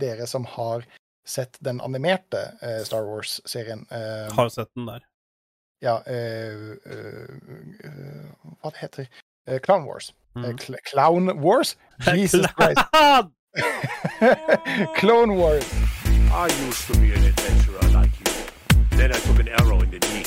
dere som har sett den animerte eh, Star Wars-serien eh, Har sett den der. Ja eh, eh, eh, Hva det heter eh, Clown Wars. Mm. Cl Clown Wars? Jesus Christ. Clone Wars. I used to be an adventurer like you. Then I took an arrow in the knee.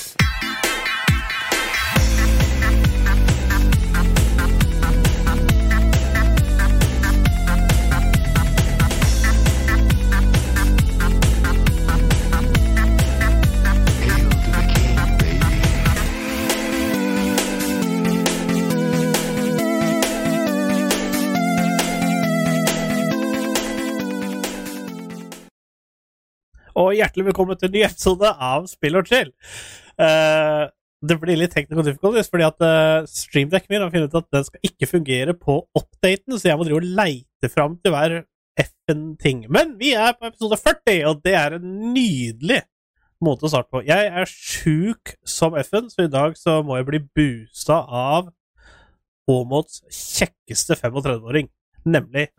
Og hjertelig velkommen til en ny episode av Spill og chill. Uh, det blir litt teknisk og difficult, fordi at uh, streamdekken min har funnet ut at den skal ikke fungere på updaten, så jeg må drive og leite fram til hver f-en ting. Men vi er på episode 40, og det er en nydelig måte å starte på. Jeg er sjuk som f-en, så i dag så må jeg bli boosta av Åmots kjekkeste 35-åring, nemlig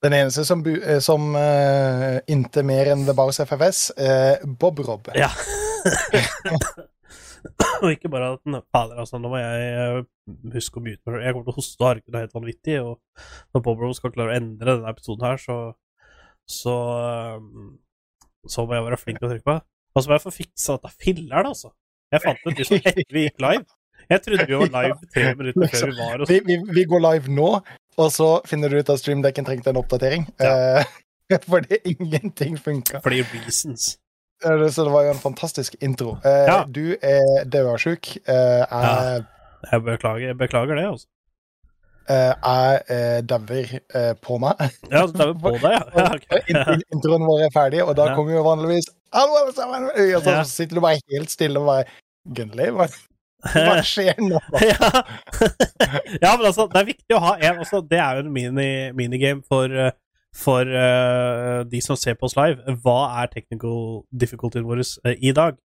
Den eneste som, eh, som uh, inte mer enn The Bars FFS, er Bob Rob. Ja. og ikke bare at den Fader, altså, nå må jeg eh, huske å mute meg. Jeg kommer til å hoste og harke noe helt vanvittig, og når Bob skal klare å endre denne episoden her, så så, så må jeg være flink til å trykke på. Og så må jeg få fiksa dette filleren, altså. Jeg fant ut liksom etter vi gikk live. Jeg trodde vi var live tre minutter før vi var Vi, vi, vi går live nå, og så finner du ut at streamdekken trengte en oppdatering. Ja. Eh, fordi ingenting funka. fordi reasons. Så det var jo en fantastisk intro. Eh, Ja. Du er dødsjuk. Eh, jeg Jeg beklager, jeg beklager det, altså. eh, jeg eh, dauer eh, på meg. Ja, du dauer på deg, ja. ja ok. In- Introen vår er ferdig, og da Ja. kommer jo vanligvis Hallo, alle sammen! Og så Ja. sitter du bare helt stille og bare Gunnli, hva, hva skjer nå? ja. ja, men altså, det er viktig å ha en altså, Det er jo en mini, minigame for, eh, for uh, de som ser på oss live. Hva er technical difficultyen vår uh, i dag?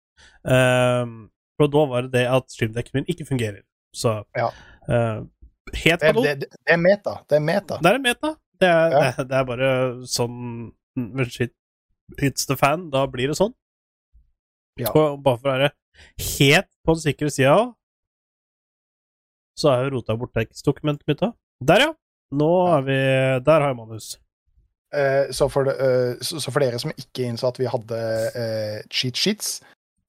Um, og da var det det at streamdekken min ikke fungerer. Så Ja. uh, Helt Det, det, det er meta. Det er meta. Det er meta. Det er, Ja. det, det er bare sånn men Shit, hits the fan. Da blir det sånn. Ja. Og bare for å være helt på den sikre sida òg, så har jeg rota bort tekstdokumentet mitt òg. Der, ja! Nå er vi Der har jeg manus. Eh, så, for eh, så, for dere som ikke innså at vi hadde eh, cheat sheets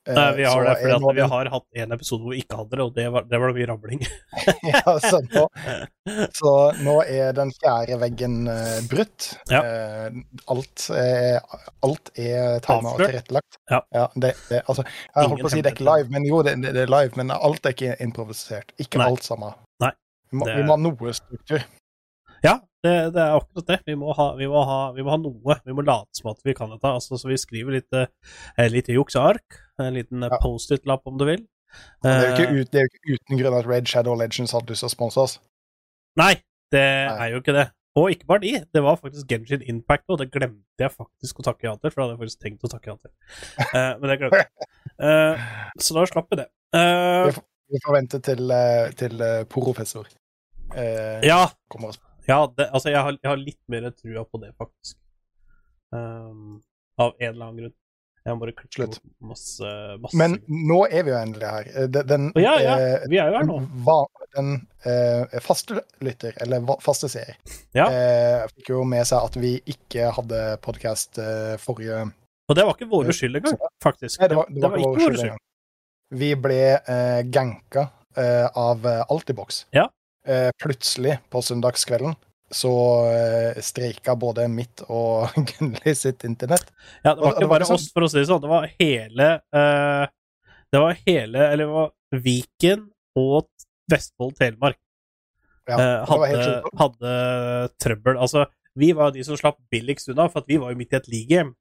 Nei, vi har så det fordi at vi har hatt en episode hvor vi ikke hadde det, og det var, det var mye rabling. ja, så, nå, så nå er den fjerde veggen eh, brutt. Ja. Eh, alt, er, alt er tegna og tilrettelagt. Ja. det, det, altså, jeg holdt på å si det er ikke live, men jo, det, er live. Men alt er ikke improvisert. Ikke Nei. alt sammen. Nei. Vi må, vi må ha noe struktur. Ja, det, det er akkurat det. Vi må, ha, vi, må ha, vi må ha noe. Vi må late som at vi kan dette. Altså, så vi skriver litt, eh, litt jukseark. En liten eh, Ja. Post-it-lapp, om du vil. Og Det er, jo Eh, ikke ut, det jo ikke uten grunn at Red Shadow Legends hadde lyst til å sponse oss. Nei, det Nei. er jo ikke det. Og ikke bare de. Det var faktisk Genshin Impact, og det glemte jeg faktisk å takke ja til. For det hadde jeg faktisk tenkt å takke ja til. Uh, men det glemte jeg. Uh, så da slapp vi det. Uh, Vi får vente til, eh, til eh, professor eh, ja, kommer oss ja det, altså jeg har, jeg har litt mer trua på det, faktisk. Um, av en eller annen grunn. Jeg må bare klikke Slutt. masse, masse Men nå er vi jo endelig her. Eh, Den, Ja, ja. eh, Vi er jo her nå. va- den eh, faste lytter, eller faste seer, Ja. eh, fikk jo med seg at vi ikke hadde podkast eh, forrige Og det var ikke vår skyld engang, faktisk. Nei, det var, det var ikke vår skyld. Vi ble eh, ganka eh, av eh, Altibox. Ja. Eh, plutselig, på søndagskvelden, så eh, streika både mitt og Gunnli sitt internett. Ja, det var og det ikke var bare ikke oss, for å si det sånn. Det var hele uh, Det var hele Eller det var Viken og Vestfold Telemark Ja, helt hadde, hadde trøbbel. Altså, vi var de som slapp billigst unna, for vi var jo midt i et league-game.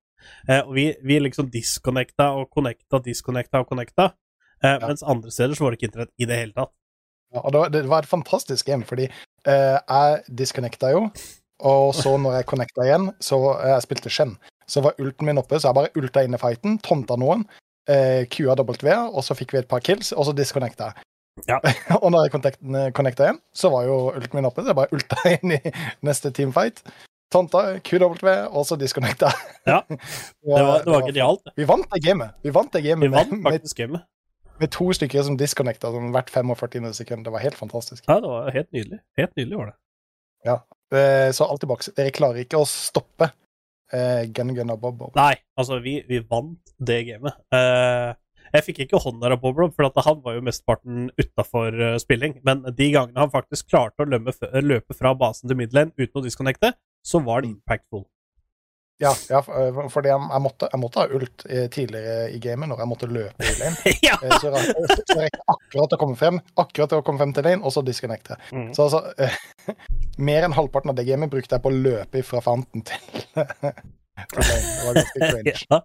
Uh, og vi, vi liksom disconnecta og connecta, disconnecta og connecta. Ja. Mens andre steder så var det ikke internett i det hele tatt. Ja, og det var, det var et fantastisk game, fordi eh, jeg disconnecta jo, og så når jeg connecta igjen, så eh, jeg spilte Shen, så var ulten min oppe, så jeg bare ulta inn i fighten, tonta noen, eh, QA W, og så fikk vi et par kills, og så disconnecta jeg. Ja. og når jeg connect- connecta igjen, så var jo ulten min oppe, så jeg bare ulta inn i neste teamfight, Tonta, QW, og så disconnecta. Ja, Det var, det var genialt. Vi vant det gamet. Vi vant det gamet. Vi vant faktisk gamet. Med to stykker som disconnecta sånn hvert 45 sekunder. Det var helt fantastisk. Ja, det var helt nydelig. Helt nydelig var det. Ja. Så alt tilbake. Dere klarer ikke å stoppe eh, Gun og Bob Bob. Nei, altså, vi, vi vant det gamet. Eh, jeg fikk ikke hånda av Bob Bob, for han var jo mesteparten utafor spilling. Men de gangene han faktisk klarte å løpe fra basen til midlane uten å disconnecte, så var det impactful. Ja, ja eh, fordi jeg, jeg, måtte, jeg måtte ha ult eh, tidligere i gamet når jeg måtte løpe i lane. ja! Eh, Så jeg jeg akkurat å komme frem, akkurat til å komme frem til lane, og så disconnecte. Mm. Så altså, mer enn halvparten av det gamet brukte jeg på å løpe fra fanten til, til lane. Det var ganske cringe. ja.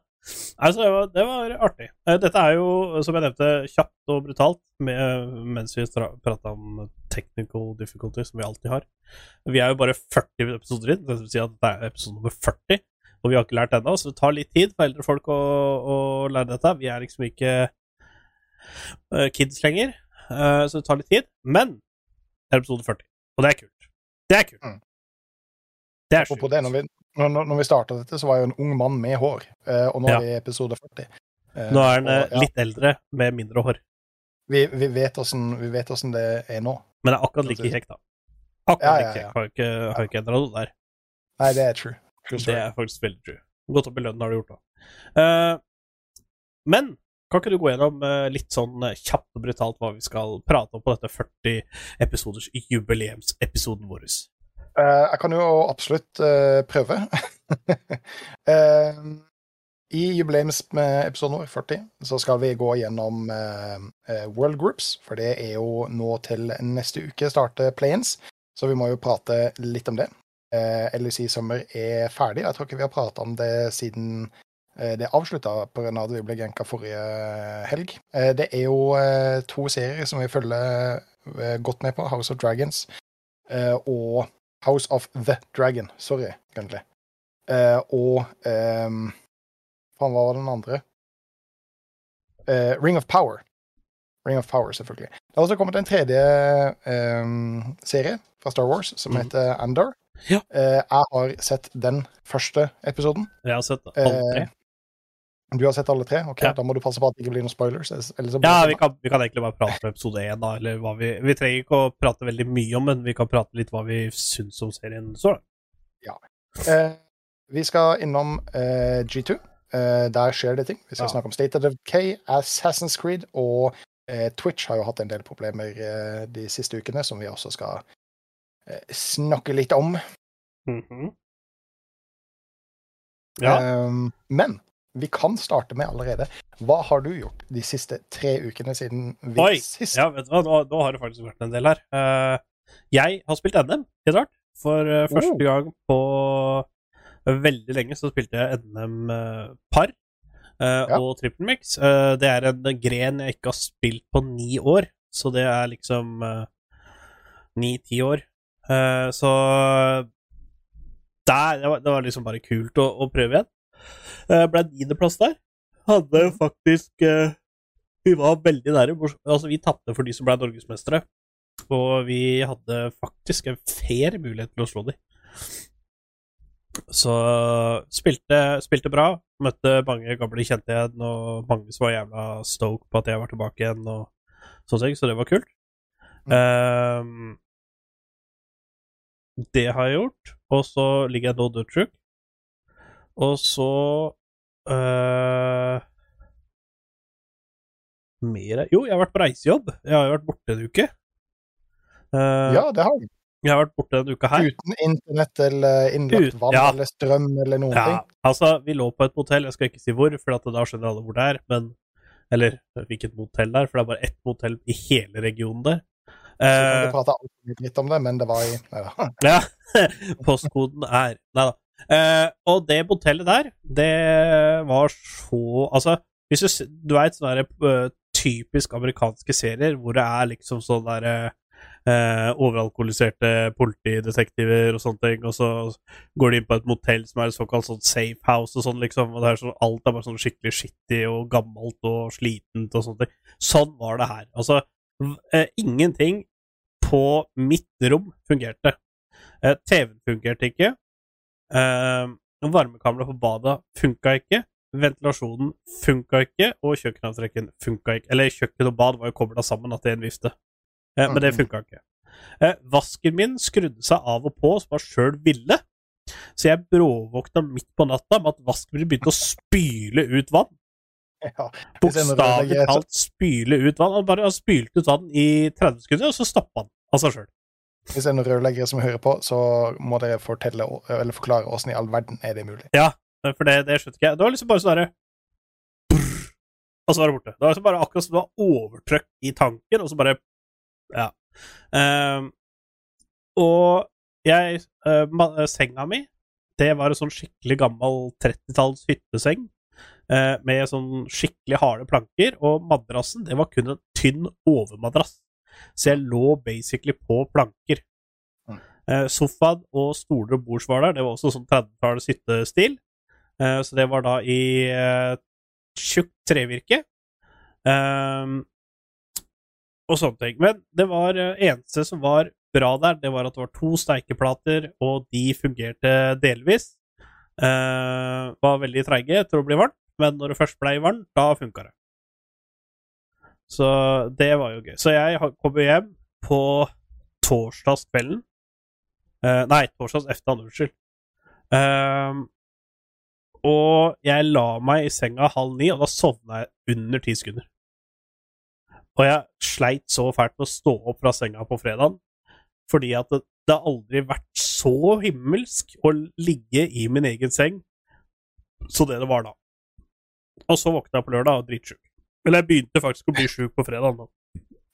Altså, det var, det var artig. Dette er jo, som jeg nevnte, kjapt og brutalt med, mens vi prata om technical difficulty, som vi alltid har. Vi er jo bare 40 episoder inn, det vil si at det er episode nummer 40. Og vi har ikke lært ennå, så det tar litt tid for eldre folk å, å lære dette. Vi er liksom ikke eh, kids lenger, eh, så det tar litt tid. Men det er episode 40, og det er kult. Det er kult. Mm. Det er sjukt. når vi, når, når vi starta dette, så var jeg jo en ung mann med hår, eh, og nå Ja. er vi i episode 40. Eh, Nå er han ja, litt eldre med mindre hår. vi, vi vet åssen det er nå. Men det er akkurat like kjekt, da. Akkurat Ja, ja, like ja. kjekt. Har ikke, har ikke endra noe der. Nei, det er true. Det er faktisk veldig true. Gått opp i lønn har du gjort, da. Uh, men kan ikke du gå gjennom uh, litt sånn eh, kjapt og brutalt hva vi skal prate om på dette 40 episoders jubileumsepisoden vår? Uh, jeg kan jo absolutt eh, prøve. I jubileumsepisoden vår, 40, så skal vi gå gjennom World Groups, for det er jo nå til neste uke starter Play-ins, så vi må jo prate litt om det. Eh, LEC Summer er ferdig, jeg tror ikke vi har prata om det siden eh, det avslutta pga. at vi ble genka forrige helg. Eh, det er jo to serier som vi følger godt med på, House of Dragons eh, og House of the Dragon. Sorry, egentlig. Eh, og um, Faen, hva var den andre? Eh, Ring of Power. Ring of Power, selvfølgelig. Det har også kommet en tredje um, serie fra Star Wars som Mhm. heter Andor. Ja. Eh, jeg har sett den første episoden. Jeg har sett alle tre. Eh, Du har sett alle tre? Ok, Ja. Da må du passe på at det ikke blir noen spoilers. Ja, vi kan, vi kan egentlig bare prate om episode én, da. Eller hva vi, vi trenger ikke å prate veldig mye om men vi kan prate litt hva vi syns om serien så langt. Eh, vi skal innom eh, G2. Eh, der skjer det ting. Vi skal Ja. snakke om State of K, Assassin's Creed og eh, Twitch har jo hatt en del problemer de siste ukene, som vi også skal snakke litt om. Mhm. Ja. Um, men vi kan starte med allerede. Hva har du gjort de siste tre ukene siden vi Oi! sist? Ja, vet du hva, nå, nå har det faktisk vært en del her. Uh, jeg har spilt NM, helt rart. For uh, første Oh. gang på veldig lenge så spilte jeg NM uh, par eh, Ja. og trippel mix. Eh, det er en gren jeg ikke har spilt på ni år, så det er liksom ni-ti år. Eh, så der, det, var, det var liksom bare kult å, å prøve igjen. Uh, ble niendeplass der. Hadde faktisk uh, vi var veldig nære. Altså, vi tapte for de som ble norgesmestere. Og vi hadde faktisk en fair mulighet til å slå dem. Så spilte, spilte bra. Møtte mange gamle kjente igjen, og mange som var jævla stoke på at jeg var tilbake igjen, og sånne ting. Så det var kult. Ehm, det har jeg gjort. Og så ligger jeg nå dødsjuk. Og så øh, Mer Jo, jeg har vært på reisejobb. Jeg har jo vært borte en uke. Uh, Ja, det har vi. Jeg har vært borte en uke her. Uten internett eller innlagt vann ja. eller strøm eller noen Ja, ting. altså, vi lå på et motell, jeg skal ikke si hvor, for da skjønner alle hvor det er, men Eller hvilket motell det er, for det er bare ett motell i hele regionen der. Så kan Eh, vi prate altfor litt om det, men det var i Nei da. Ja. Postkoden er Nei da. Uh, og det motellet der, det var så Altså, hvis du, du veit sånne der, eh, typisk amerikanske serier hvor det er liksom sånn derre eh, overalkoholiserte politidetektiver og sånne ting, og så går de inn på et motell som er et såkalt sånn safe house og sånn, liksom, og er sånn, alt er bare sånn skikkelig skittig og gammelt og slitent og sånne ting. Sånn var det her. Altså, eh, ingenting på mitt rom fungerte. Eh, TV-en fungerte ikke. Eh, Varmekamera på badet funka ikke. Ventilasjonen funka ikke, og kjøkkenavtrekken funka ikke. Eller kjøkken og bad var jo kobla sammen at det en vifte, Eh, men det funka ikke. Eh, vasken min skrudde seg av og på som jeg sjøl ville, så jeg bråvåkna midt på natta med at vasken min begynte å spyle ut vann. Ja. Bokstavelig talt spyle ut vann. Han bare har spylt ut vann i 30 sekunder, og så stoppa han av seg sjøl. Hvis det er noen rørleggere som hører på, så må dere fortelle, eller forklare åssen i all verden er det mulig. Ja, For det, det skjønte ikke jeg. Det var liksom bare sånn derre Og så var det borte. Det var liksom bare akkurat som det var overtrykk i tanken, og så bare Ja. Um, og jeg uh, Senga mi, det var en sånn skikkelig gammel 30-talls hytteseng. eh, med sånn skikkelig harde planker, og madrassen det var kun en tynn overmadrass. Så jeg lå basically på planker. Mm. Eh, sofaen og stoler og bords var der. Det var også sånn 30-tallets hyttestil. Eh, så det var da i eh, tjukt trevirke. Ehm, og sånne ting. Men det var eh, eneste som var bra der, det var at det var to steikeplater, og de fungerte delvis. Eh, var veldig treige til å bli varmt, men når det først ble varmt, da funka det. Så det var jo gøy. Så jeg kommer kom hjem på torsdagskvelden. Uh, nei, torsdags ettermiddag, unnskyld. Ehm, og jeg la meg i senga halv ni, og da sovna jeg under ti sekunder. Og jeg sleit så fælt med å stå opp fra senga på fredagen, fordi at det, det har aldri vært så himmelsk å ligge i min egen seng så det det var da. Og så våkna jeg på lørdag og dritsjuk. Eller jeg begynte faktisk å bli sjuk på fredag. Da.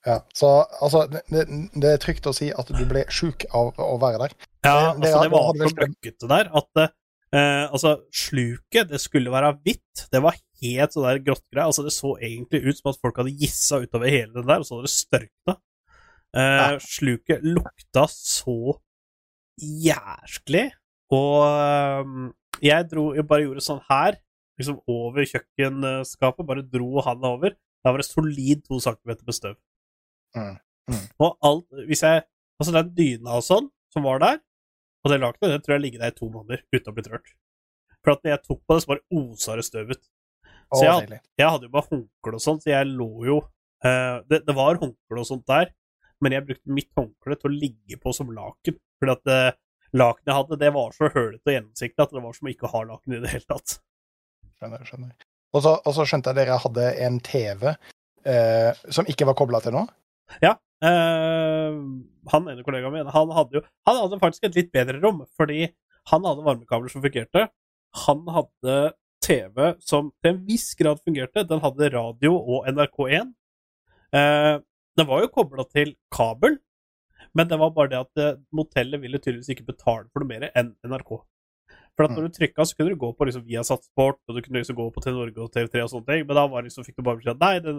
Ja, så altså, det, det, det er trygt å si at du ble sjuk av å være der. Ja, Det- det altså, det var så møkkete der at eh, altså, sluket, det skulle være hvitt. Det var helt sånn der gråttgreie. Altså, det så egentlig ut som at folk hadde gissa utover hele den der, og så hadde det størkna. Eh. Sluket lukta så jæsklig, og eh, jeg dro Jeg bare gjorde sånn her, liksom over kjøkkenskapet, bare dro handa over. Da var det solid to centimeter med støv. Mm, mm. Og alt Hvis jeg Altså, den dyna og sånn som var der, og det lakenet, det tror jeg ligger der i to måneder uten å bli rørt. For at når jeg tok på det, så bare osa det støv ut. Så jeg, deilig. jeg hadde jo bare håndkle og sånn, så jeg lå jo uh, det, det var håndkle og sånt der, men jeg brukte mitt håndkle til å ligge på som laken. Fordi at uh, lakenet jeg hadde, det var så hølete og gjennomsiktig at det var som å ikke ha laken i det hele tatt. Skjønner, skjønner. Og så, og så skjønte jeg dere hadde en TV eh, som ikke var kobla til noe. Eh, han ene kollegaen min, han hadde jo Han hadde faktisk et litt bedre rom, fordi han hadde varmekabler som fungerte. Han hadde TV som til en viss grad fungerte. Den hadde radio og NRK1. Eh, den var jo kobla til kabel, men det var bare det at eh, motellet ville tydeligvis ikke betale for noe mer enn NRK. For at når du trykka, så kunne du gå på liksom Viasat Sport, og du kunne liksom gå på TV Norge og TV3 og sånne ting, men da var det liksom, fikk du bare beskjed nei, den,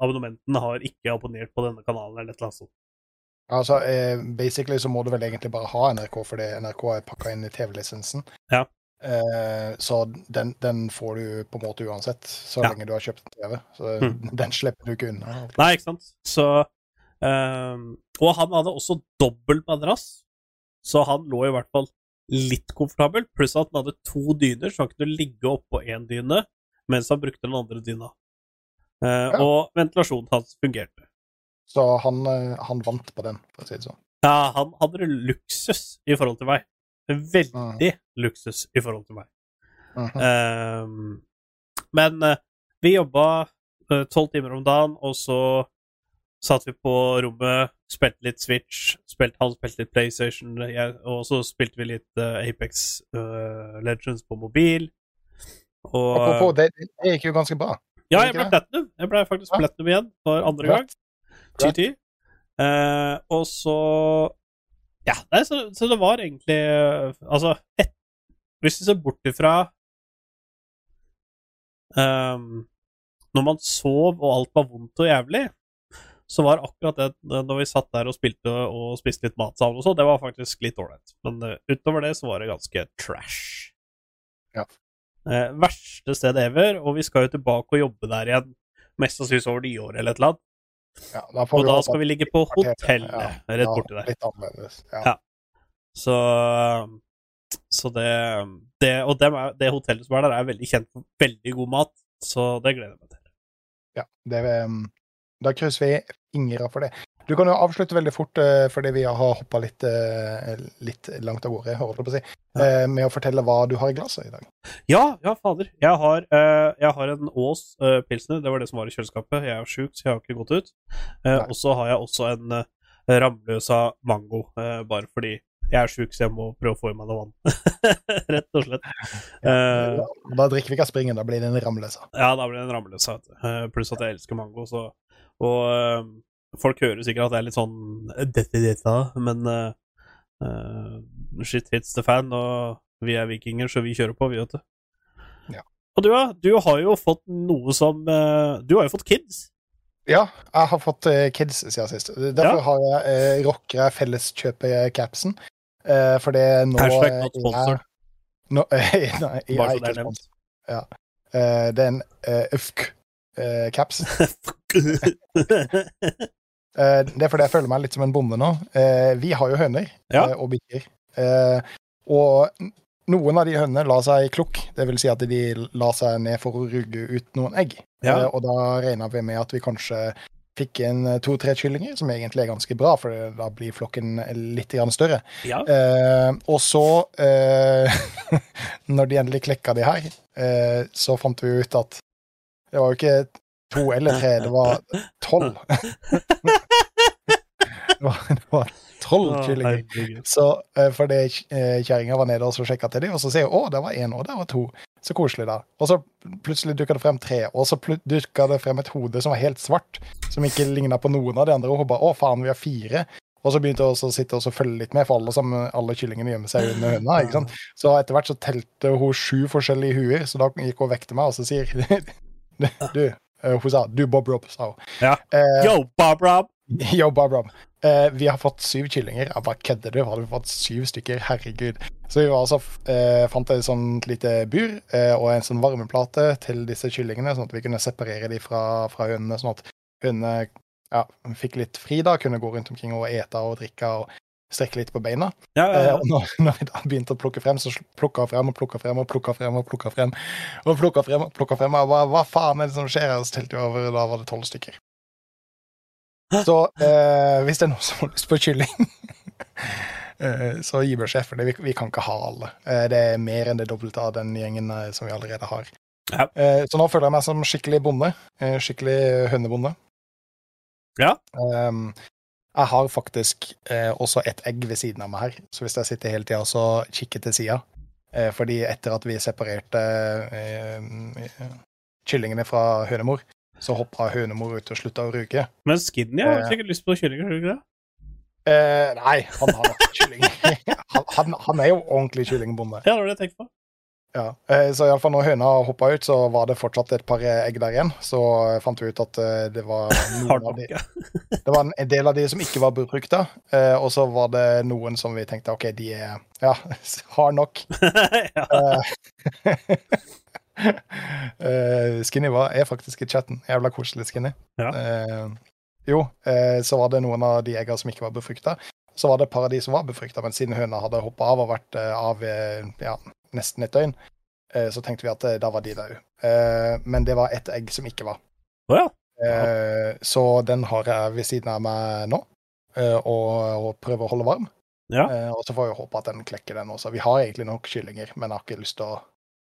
abonnenten har ikke abonnert på denne kanalen, eller et eller annet sånt. Altså, eh, basically så må du vel egentlig bare ha NRK, fordi NRK er pakka inn i TV-lisensen. Ja. Eh, så den, den får du på en måte uansett, så Ja. lenge du har kjøpt en TV. Så Mm. den slipper du ikke unna. Nei, ikke sant? Så ehm, Og han hadde også dobbel madrass, så han lå i hvert fall litt komfortabelt. pluss at han hadde to dyner, så han kunne ligge oppå én dyne mens han brukte den andre dyna. Uh, Ja. Og ventilasjonen hans fungerte. Så han, eh, han vant på den, for å si det sånn. Ja, han hadde luksus i forhold til meg. Veldig luksus i forhold til meg. Mhm. Ehm, men eh, vi jobba tolv timer om dagen, og så satt vi på rommet, spilte litt Switch, spilte, han spilte litt PlayStation, jeg, og så spilte vi litt uh, Apex uh, Legends på mobil. Og Apropos, det, det gikk jo ganske bra. Ja, jeg ble platinum. Jeg ble faktisk Ja. platinum igjen for andre gang. GT. Uh, og så Ja, nei, så, så det var egentlig eh, Altså, et, hvis du ser bort ifra um, Når man sov og alt var vondt og jævlig, så var akkurat det det- når vi satt der og spilte og spiste litt mat sammen og sånn, det var faktisk litt ålreit. Men eh, utover det så var det ganske trash. Ja. Eh, verste sted ever, og vi skal jo tilbake og jobbe der igjen mest sannsynlig over nyåret eller et eller annet. Ja, da får Og da skal vi ligge på hotellet ja, rett borti der. Litt annerledes. Ja. Ja. Så Så det, det Og er, det hotellet som er der, er veldig kjent for veldig god mat, så det gleder jeg meg til. Ja, det, um, da krysser vi fingra for det. Du kan jo avslutte veldig fort, eh, fordi vi har hoppa litt, eh, litt langt av gårde, holdt jeg på å si, eh, med å fortelle hva du har i glasset i dag. Ja, ja, fader. Jeg har, jeg har en eh, pilsner. Det var det som var i kjøleskapet. Jeg er sjuk, så jeg har ikke gått ut. Og så har jeg også en Ramløsa mango, bare fordi jeg er sjuk, så jeg må prøve å få i meg noe vann. Rett og slett. Ja, Da drikker vi ikke av springen, da blir det en ramløsa. ja, da blir det en Ramløsa. pluss at jeg elsker mango, så Og eh, folk hører sikkert at det er litt sånn dette, dette, men eh, eh, shit hits the fan, og vi er vikinger, så vi kjører på, vi, vet du. Ja. Og du, du har jo fått noe som eh, Du har jo fått kids. Ja, jeg har fått eh, kids siden sist. Derfor Ja. har jeg uh, rockere felleskjøpe-capsen. Uh, for det nå Hashtag eh, not sponsor. Nå, nei, jeg er ikke sponsor. Ja. Eh, det er en uh, UFK-caps. Eh, det er fordi jeg føler meg litt som en bonde nå. Eh, vi har jo høner Ja. eh, og bikkjer. Og noen av de hønene la seg klukk. Det vil si at de la seg ned for å rugge ut noen egg. Ja. Og da regna vi med at vi kanskje fikk inn to-tre kyllinger, som egentlig er ganske bra, for da blir flokken litt større. ja. Eh, og så, eh, når de endelig klekka de her, eh, så fant vi ut at det var jo ikke to eller tre, det var tolv. det var, det var tolv kyllinger. Så uh, fordi eh, kjerringa var nede og så sjekka til dem, og så sier hun å, det var én, og det var to. Så koselig, da. Og så plutselig dukka det frem tre, og så dukka det frem et hode som var helt svart, som ikke ligna på noen av de andre, og hun bare å, faen, vi har fire. Og så begynte hun å sitte og følge litt med, for alle, som, alle kyllingene gjemmer seg under høna. ikke sant? Så etter hvert så telte hun sju forskjellige huer, så da gikk hun vekk til meg og så sier Du, hun sa du, Bob Rob, sa hun. Ja. Eh, Yo, Bob Rob! Yo, Bob Rob. Eh, vi har fått syv kyllinger. Jeg bare kødder du? Har vi fått syv stykker? Herregud. Så vi var altså, eh, fant et sånt lite bur eh, og en sånn varmeplate til disse kyllingene, sånn at vi kunne separere dem fra, fra hundene, sånn at hundene ja, fikk litt fri da, kunne gå rundt omkring og ete og drikke og strekke litt på beina. Ja, ja, Eh, ja. og når, når vi da begynte å plukke frem, så plukka frem og plukka frem og plukka frem og plukka frem. Og plukka frem og plukka frem. Og hva, hva faen er det som skjer? Og så telte vi over, og da var det tolv stykker. Så eh, hvis det er noen som har lyst på kylling, eh, så gi beskjed, for det, vi, vi kan ikke ha alle. Eh, det er mer enn det dobbelte av den gjengen eh, som vi allerede har. Ja. Eh, så nå føler jeg meg som skikkelig bonde. Eh, skikkelig hønebonde. Ja. Um, jeg har faktisk eh, også et egg ved siden av meg her, så hvis jeg sitter hele tida og kikker til sida eh, Fordi etter at vi separerte eh, kyllingene fra hønemor, så hoppa hønemor ut og slutta å ruge. Men Skinny har Eh. sikkert lyst på kyllinger, har du ikke det? Eh, nei, han har ikke kylling. han, han, han er jo ordentlig kyllingbonde. Ja, det var det jeg tenkte på. Ja. Eh, så iallfall når høna hoppa ut, så var det fortsatt et par egg der igjen. Så fant vi ut at eh, det var noen av de. Det var en del av de som ikke var befrukta, eh, og så var det noen som vi tenkte OK, de er ja, hard nok. Eh, Skinny var, er faktisk i chatten. Jævla koselig Skinny. Ja. Eh, jo, eh, så var det noen av de egga som ikke var befrukta. Så var det et par av de som var befrukta, men siden høna hadde hoppa av og vært eh, av eh, ja, nesten et døgn, eh, så tenkte vi at eh, da var de døde. Eh, men det var ett egg som ikke var. Oh, ja. Ja. så den har jeg ved siden av meg nå, og, prøver å holde varm. Ja. Og så får vi håpe at den klekker, den også. Vi har egentlig nok kyllinger, men jeg har ikke lyst til å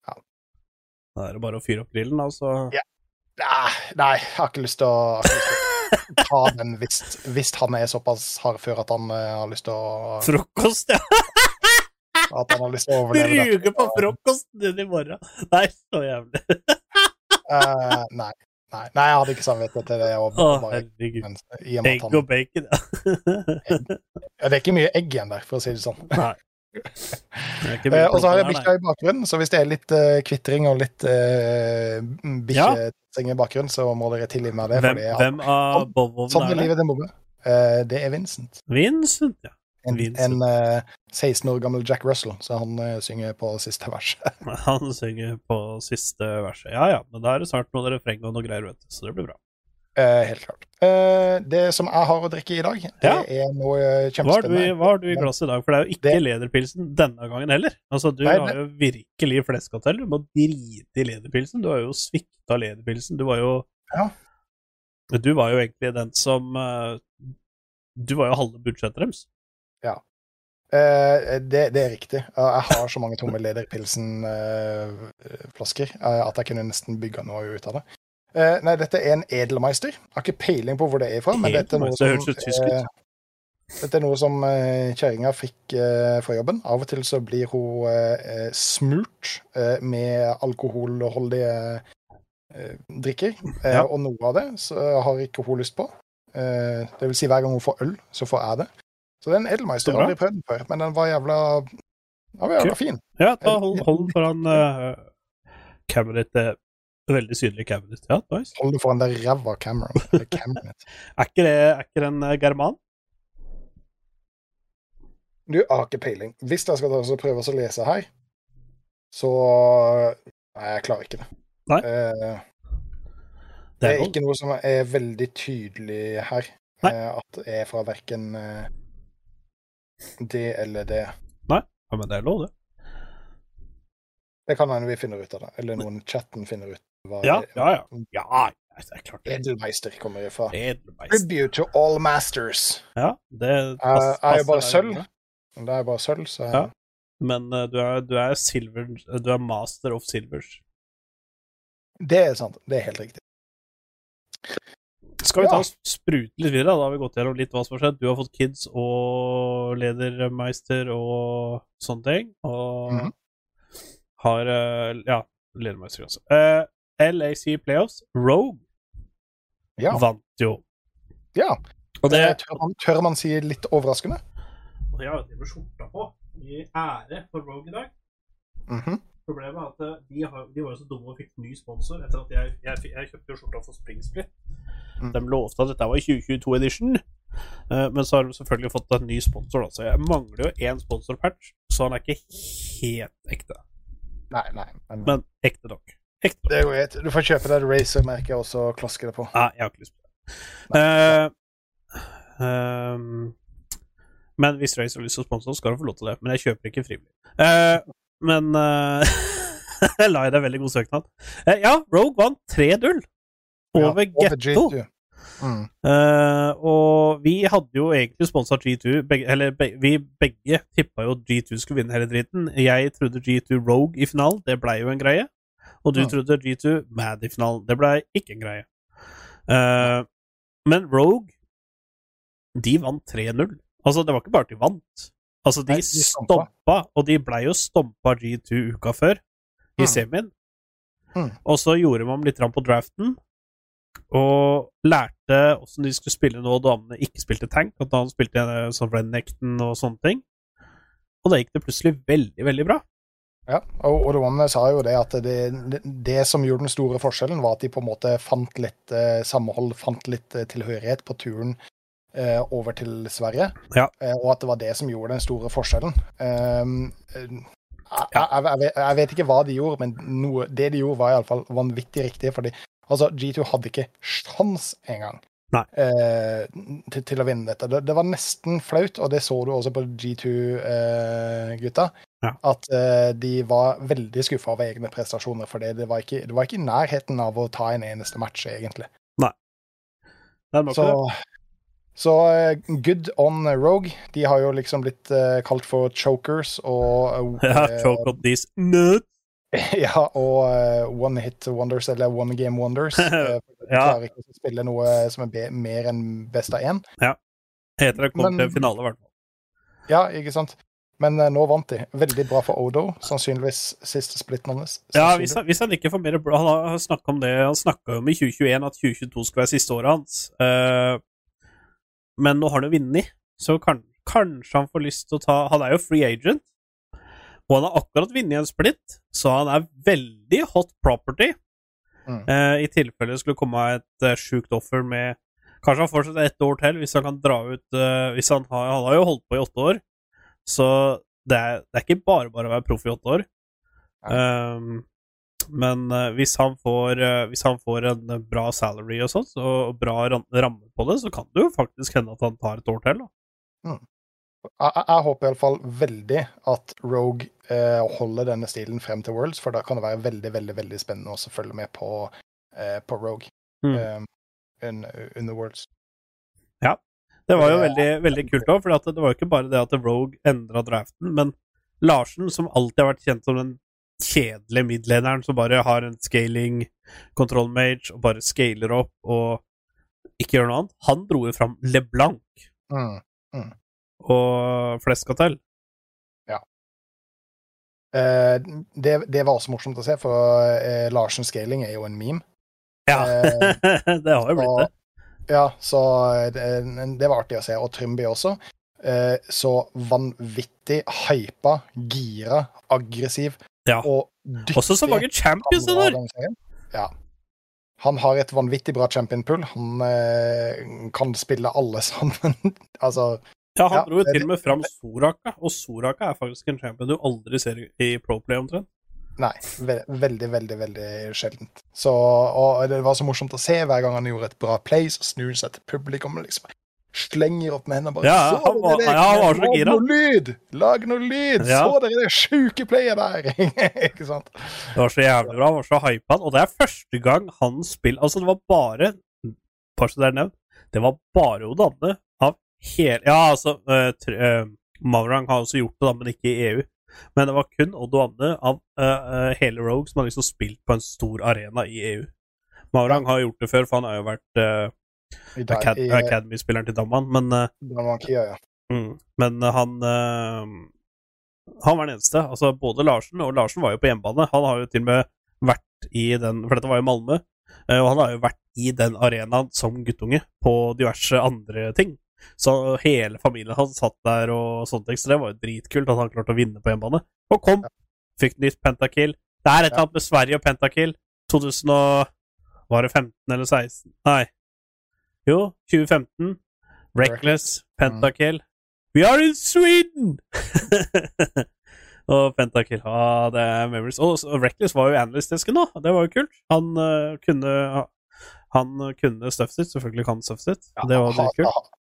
Da er det bare å fyre opp grillen, altså. Ja. Nei, nei, jeg har ikke lyst til å, ta den hvis, hvis han er såpass hardfør at han uh, har lyst til å Frokost, ja! At han har lyst til å overleve det. Ruge på frokosten din i morgen! Nei, så jævlig. uh, nei, nei. Nei, jeg hadde ikke samvittighet til det. Og Å, herregud. men, Egg og bacon, ja. ja, det er ikke mye egg igjen der, for å si det sånn. Nei. Det Eh, og så har jeg bikkja i bakgrunnen, så hvis det er litt uh, kvitring og litt uh, bikkjetring i bakgrunnen, så må dere tilgi meg det. Hvem har, hvem av Bob-ovnene sånn er det? livet Bobbe. Eh, det er Vincent. Vincent, ja. En, en eh, 16 år gammel Jack Russell, så han eh, synger på siste vers. Han synger på siste verset. Ja ja, men da er det snart noen refreng og noe greier, vet du, så det blir bra. Eh, helt klart. Eh, det som jeg har å drikke i dag, det Ja. er noe kjempespennende. hva har du i glasset i dag? For det er jo ikke Det- lederpilsen denne gangen heller. Altså, Du Nei, har jo virkelig fleskatell. Du må drite i lederpilsen. Du har jo svikta lederpilsen. Du var jo Ja. Du var jo egentlig den som eh, Du var jo halve budsjettet deres. Eh, det, det er riktig. Eh, Jeg har så mange tomme Lederpilsen-flasker at jeg kunne nesten bygga noe ut av det. Eh, nei, dette er en Edelmeister. Jeg har ikke peiling på hvor det er fra, men dette er noe som, eh, dette er noe som eh, kjerringa fikk eh, fra jobben. Av og til så blir hun eh, smurt eh, med alkoholholdige eh, drikker, eh, Ja. og noe av det så har ikke hun lyst på. Eh, det vil si hver gang hun får øl, så får jeg det. Så det er en Edelmeister. Har aldri prøvd den før, men den var jævla, den var jævla fin. Ja, ta, hold, hold den foran uh, cabinet, ditt. Veldig synlig cabinet. Ja, nice. Hold det foran det ræva Cameron. Eller Er ikke det er ikke den eh, german? Du har ikke peiling. Hvis jeg skal prøve å lese her, så Nei, jeg klarer ikke det. Nei. Uh, Det det er ikke noe som er veldig tydelig her. Eh, at det er fra verken eh, det eller det. Ja, men det er lov, det. Det kan hende vi finner ut av det. Eller noen i chatten finner ut hva Ja, det ja, ja. Ja, det er klart det. Edelmeister kommer ifra. Edelmeister. Tribute to all masters. Ja, det passer. pass- jeg er jo bare sølv. Det er bare sølv, så Ja. Men uh, du, er, du er silver Du er master of silvers. det er sant. Det er helt riktig. Skal vi ta og sprute litt videre? Da har vi gått gjennom litt hva som har skjedd. Du har fått kids og ledermeister og sånne ting. Og Mhm. har eh, Ja, ledermeister også. Uh, LAC Playoffs, Rogue, Ja. vant jo. ja. Og det Det tør man, tør man si litt overraskende. Og jeg har jo det med skjorta på, i ære for Rogue i dag. Mhm. Problemet er at eh, de, har, de var jo så dumme og fikk ny sponsor etter at jeg, jeg, jeg kjøpte jo skjorta for Springsplit. Mm. De lovte at dette var 2022 edition, uh, men så har de selvfølgelig fått en ny sponsor, da. Så jeg mangler jo én sponsorpatch, så han er ikke helt ekte. Nei, nei. Men, Men ekte nok. Ekte nok. det er jo greit. Du får kjøpe deg Racer-merket og så klaske det på. Nei, jeg har ikke lyst på det. Nei. Uh, um, men hvis Race har lyst til å sponse oss, skal de få lov til det. Men jeg kjøper ikke frivillig. Eh, men eh, Jeg la i deg veldig god søknad. Eh, ja, Rogue vant 3-0 over Ja, Getto. G2. Mm. Uh, og vi hadde jo egentlig sponsa G2 begge, Eller be, vi begge tippa jo at G2 skulle vinne hele dritten. Jeg trodde G2 Rogue i finalen, det blei jo en greie. Og du Ja. trodde G2 Mad i finalen, det blei ikke en greie. Uh, men Rogue, de vant 3-0. Altså, det var ikke bare at de vant. Altså, de, Nei, de stompa. stompa, og de blei jo stompa G2 uka før, i Mm. semien. Mm. Og så gjorde man litt på draften, og lærte åssen de skulle spille nå damene ikke spilte tank, og da spilte jeg sånn Renekton og sånne ting. Og da gikk det plutselig veldig, veldig bra. Ja, og, og Roman sa jo det at det, det, det som gjorde den store forskjellen, var at de på en måte fant litt eh, samhold, fant litt eh, tilhørighet på turen eh, over til Sverige. Ja. Eh, og at det var det som gjorde den store forskjellen. Um, eh, jeg, vet, ikke hva de gjorde, men noe, det de gjorde, var iallfall vanvittig riktig. fordi altså, G2 hadde ikke sjans engang Nei. eh, til, til å vinne dette. Det, det var nesten flaut, og det så du også på G2-gutta. Ja. At eh, de var veldig skuffa over egne prestasjoner, for det, var ikke, det var ikke i nærheten av å ta en eneste match, egentlig. Det er nok Så, det. Så eh, good on Rogue. De har jo liksom blitt eh, kalt for chokers og eh, Ja, choke on these nuts. Ja, og one hit wonders, eller one game wonders. Uh, Ja. Klarer ikke å spille noe som er mer enn best av én. Heter det kom til finale, i hvert fall. Ja, ikke sant? Men nå vant de. Veldig bra for Odo. Sannsynligvis siste splitten hans. Ja, hvis han, hvis han ikke får mer blod Han har snakka om det Han snakka om i 2021 at 2022 skulle være siste året hans. Eh, men nå har han jo vunnet, så kan, kanskje han får lyst til å ta Han er jo free agent, og han har akkurat vunnet en splitt, så han er veldig hot property. Mm. Eh, I tilfelle det skulle komme et uh, sjukt offer med Kanskje han fortsetter ett år til, hvis han kan dra ut uh, han, har, han har jo holdt på i åtte år, så det er, det er ikke bare bare å være proff i åtte år. Um, Men eh, hvis, han får, eh, hvis han får en eh, bra salary og sånt, og bra ramme på det, så kan det jo faktisk hende at han tar et år til. da. Jeg, jeg, jeg håper iallfall veldig at Rogue eh, holder denne stilen frem til Worlds, for da kan det være veldig veldig, veldig spennende også å følge med på, eh, på Rogue Mm. um, in, in the Worlds. Det var jo veldig, veldig kult òg, for det var jo ikke bare det at Rogue endra draften, men Larsen, som alltid har vært kjent som den kjedelige midlederen som bare har en scaling control mage og bare scaler opp og ikke gjør noe annet, han dro jo fram LeBlanc Mm. og Fleskatel. Eh, det, det var også morsomt å se, for eh, Larsen Scaling er jo en meme. Ja, Eh, det har jo blitt det. Ja, så det, det var artig å se. Og Trymby også. Eh, så vanvittig hypa, gira, aggressiv Ja. og. Også så mange champions i serien. Ja. Han har et vanvittig bra champion-pull. Han eh, kan spille alle sammen. altså Ja, han Ja, dro jo til og med fram Soraka, og Soraka er faktisk en champion du aldri ser i Proplay omtrent. Nei. Ve veldig, veldig veldig sjeldent. Så, og det var så morsomt å se hver gang han gjorde et bra play, så snur han seg til publikum liksom slenger opp med hendene bare Ja, Så han var- dere det? ja, han var så Lag noe lyd! Lag noe lyd! Ja. Så dere det sjuke playet der? Ikke sant? Det var så jævlig bra, han var så hypa, og det er første gang han spiller Altså, det var bare Bare så det er nevnt, det var bare Odanne av hele Ja, altså uh, uh, Maurang har også gjort det, da, men ikke i EU. Men det var kun Odd og Anne av uh, eh, hele Rogue som har liksom spilt på en stor arena i EU. Mavrang har gjort det før, for han har jo vært eh, Acad Academy-spilleren til Damman, men Dinamarkia, ja. Mm. Men eh, han eh, Han var den eneste. Altså, både Larsen og Larsen var jo på hjemmebane. Han har jo til og med vært i den For dette var jo Malmö. og han har jo vært i den arenaen som guttunge på diverse andre ting. Så hele familien hans satt der og sånne ting. Så det var jo dritkult at han klarte å vinne på hjemmebane. Og kom! Fikk nytt pentakill. Det er et eller annet med Sverige og pentakill. 2000 og Var det 15 eller 16? Nei. Jo, 2015. Reckless, pentakill. We are in Sweden! og pentakill. Ah, det er memories. Og så Reckless var jo analyst-desken da. Det var jo kult. Han uh, kunne Han kunne stuffet sitt. Selvfølgelig kan han stuffet sitt. det var jo dritkult.